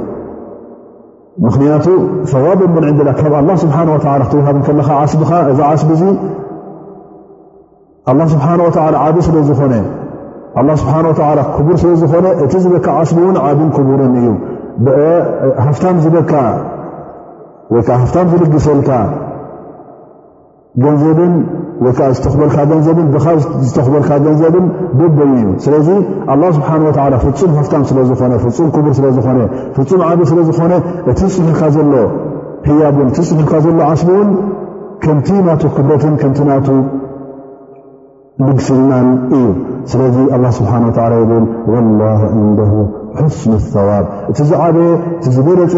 ምኽንያቱ ሰዋብ ምን ዕንድላ ካብ ኣላ ስብሓን ወላ ክትውሃብ ከለኻ ዓስብኻ እዚ ዓስቢ እዙ ኣላ ስብሓን ወላ ዓብ ስለ ዝኾነ ኣላ ስብሓን ወላ ክቡር ስለ ዝኾነ እቲ ዝበካ ዓስቢ እውን ዓብን ክቡርን እዩ ሃፍታም ዝበካ ወይከዓ ሃፍታም ዝልግሰልካ ገንዘብን ወይ ከዓ ዝተኽበልካ ገንዘብን ብካ ዝተኽበልካ ገንዘብን ደበይን እዩ ስለዚ ኣላ ስብሓን ወላ ፍፁም ሃፍታም ስለ ዝኾነ ፍፁም ክቡር ስለ ዝኾነ ፍፁም ዓብ ስለ ዝኾነ እቲ ፅሒልካ ዘሎ ህያብ ን እቲ ፅሒልካ ዘሎ ዓስቢ እውን ከምቲ ናቱ ክብረትን ከምቲ ናቱ ምግስናን እዩ ስለዚ ኣላህ ስብሓን ወተዓላ ይብል ወላሂ ዕንደሁ ሑስኑ ሰዋብ እቲ ዝዓበየ እቲ ዝበለፀ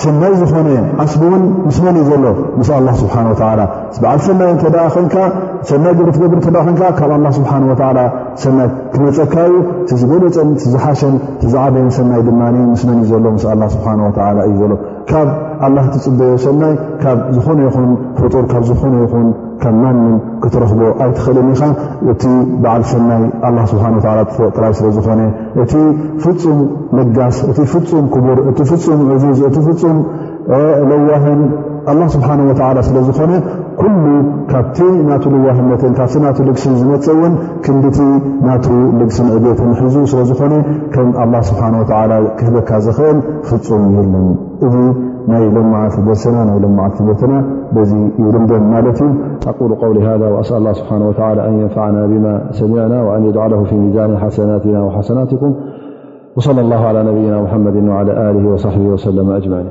ሰናይ ዝኾነ ዓስቢ እውን ምስ መን እዩ ዘሎ ምስ ኣላ ስብሓን ወተዓላ በዓል ሰናይ እንተ ኮንካ ሰናይ ግብሪ ትገብር እተ ኮንካ ካብ ኣላ ስብሓን ወተዓላ ሰናይ ክመፀካ እዩ እቲ ዝበለፀን እቲ ዝሓሸን እቲ ዝዓበየን ሰናይ ድማ ምስ መን እዩ ዘሎ ምስ ኣላ ስብሓን ወተዓላ እዩ ዘሎ ካብ ኣላ ትፅበዮ ሰናይ ካብ ዝኾነ ይኹን ፍጡር ካብ ዝኾነ ይኹን ካብ ማንም ክትረኽቦ ኣይትኽእልን ኢኻ እቲ በዓል ሰናይ ኣላ ስብሓን ወላ ጥፍኦ ጥራይ ስለ ዝኾነ እቲ ፍፁም ለጋስ እቲ ፍፁም ክቡር እቲ ፍፁም ዕዙዝ እቲ ፍፁም ለዋህን ኣላ ስብሓን ወላ ስለ ዝኾነ ኩሉ ካብቲ ናቱ ልዋህነትን ካብቲ ናቱ ልግስን ዝመፅ እውን ክንዲቲ ናቱ ልግስን ዕቤትን ሕዙ ስለ ዝኾነ ከም ኣላ ስብሓን ወላ ክህበካ ዝኽእል ፍፁም የልን ني لمعثنان لمعثنا ي يلد مال أقول قول هذا وأسأل الله سبحانه وتعالى أن ينفعنا بما سمعنا وأن يجعله في ميزان حسناتنا وحسناتكم وصلى الله على نبينا محمد وعلى آله وصحبه وسلم أجمعين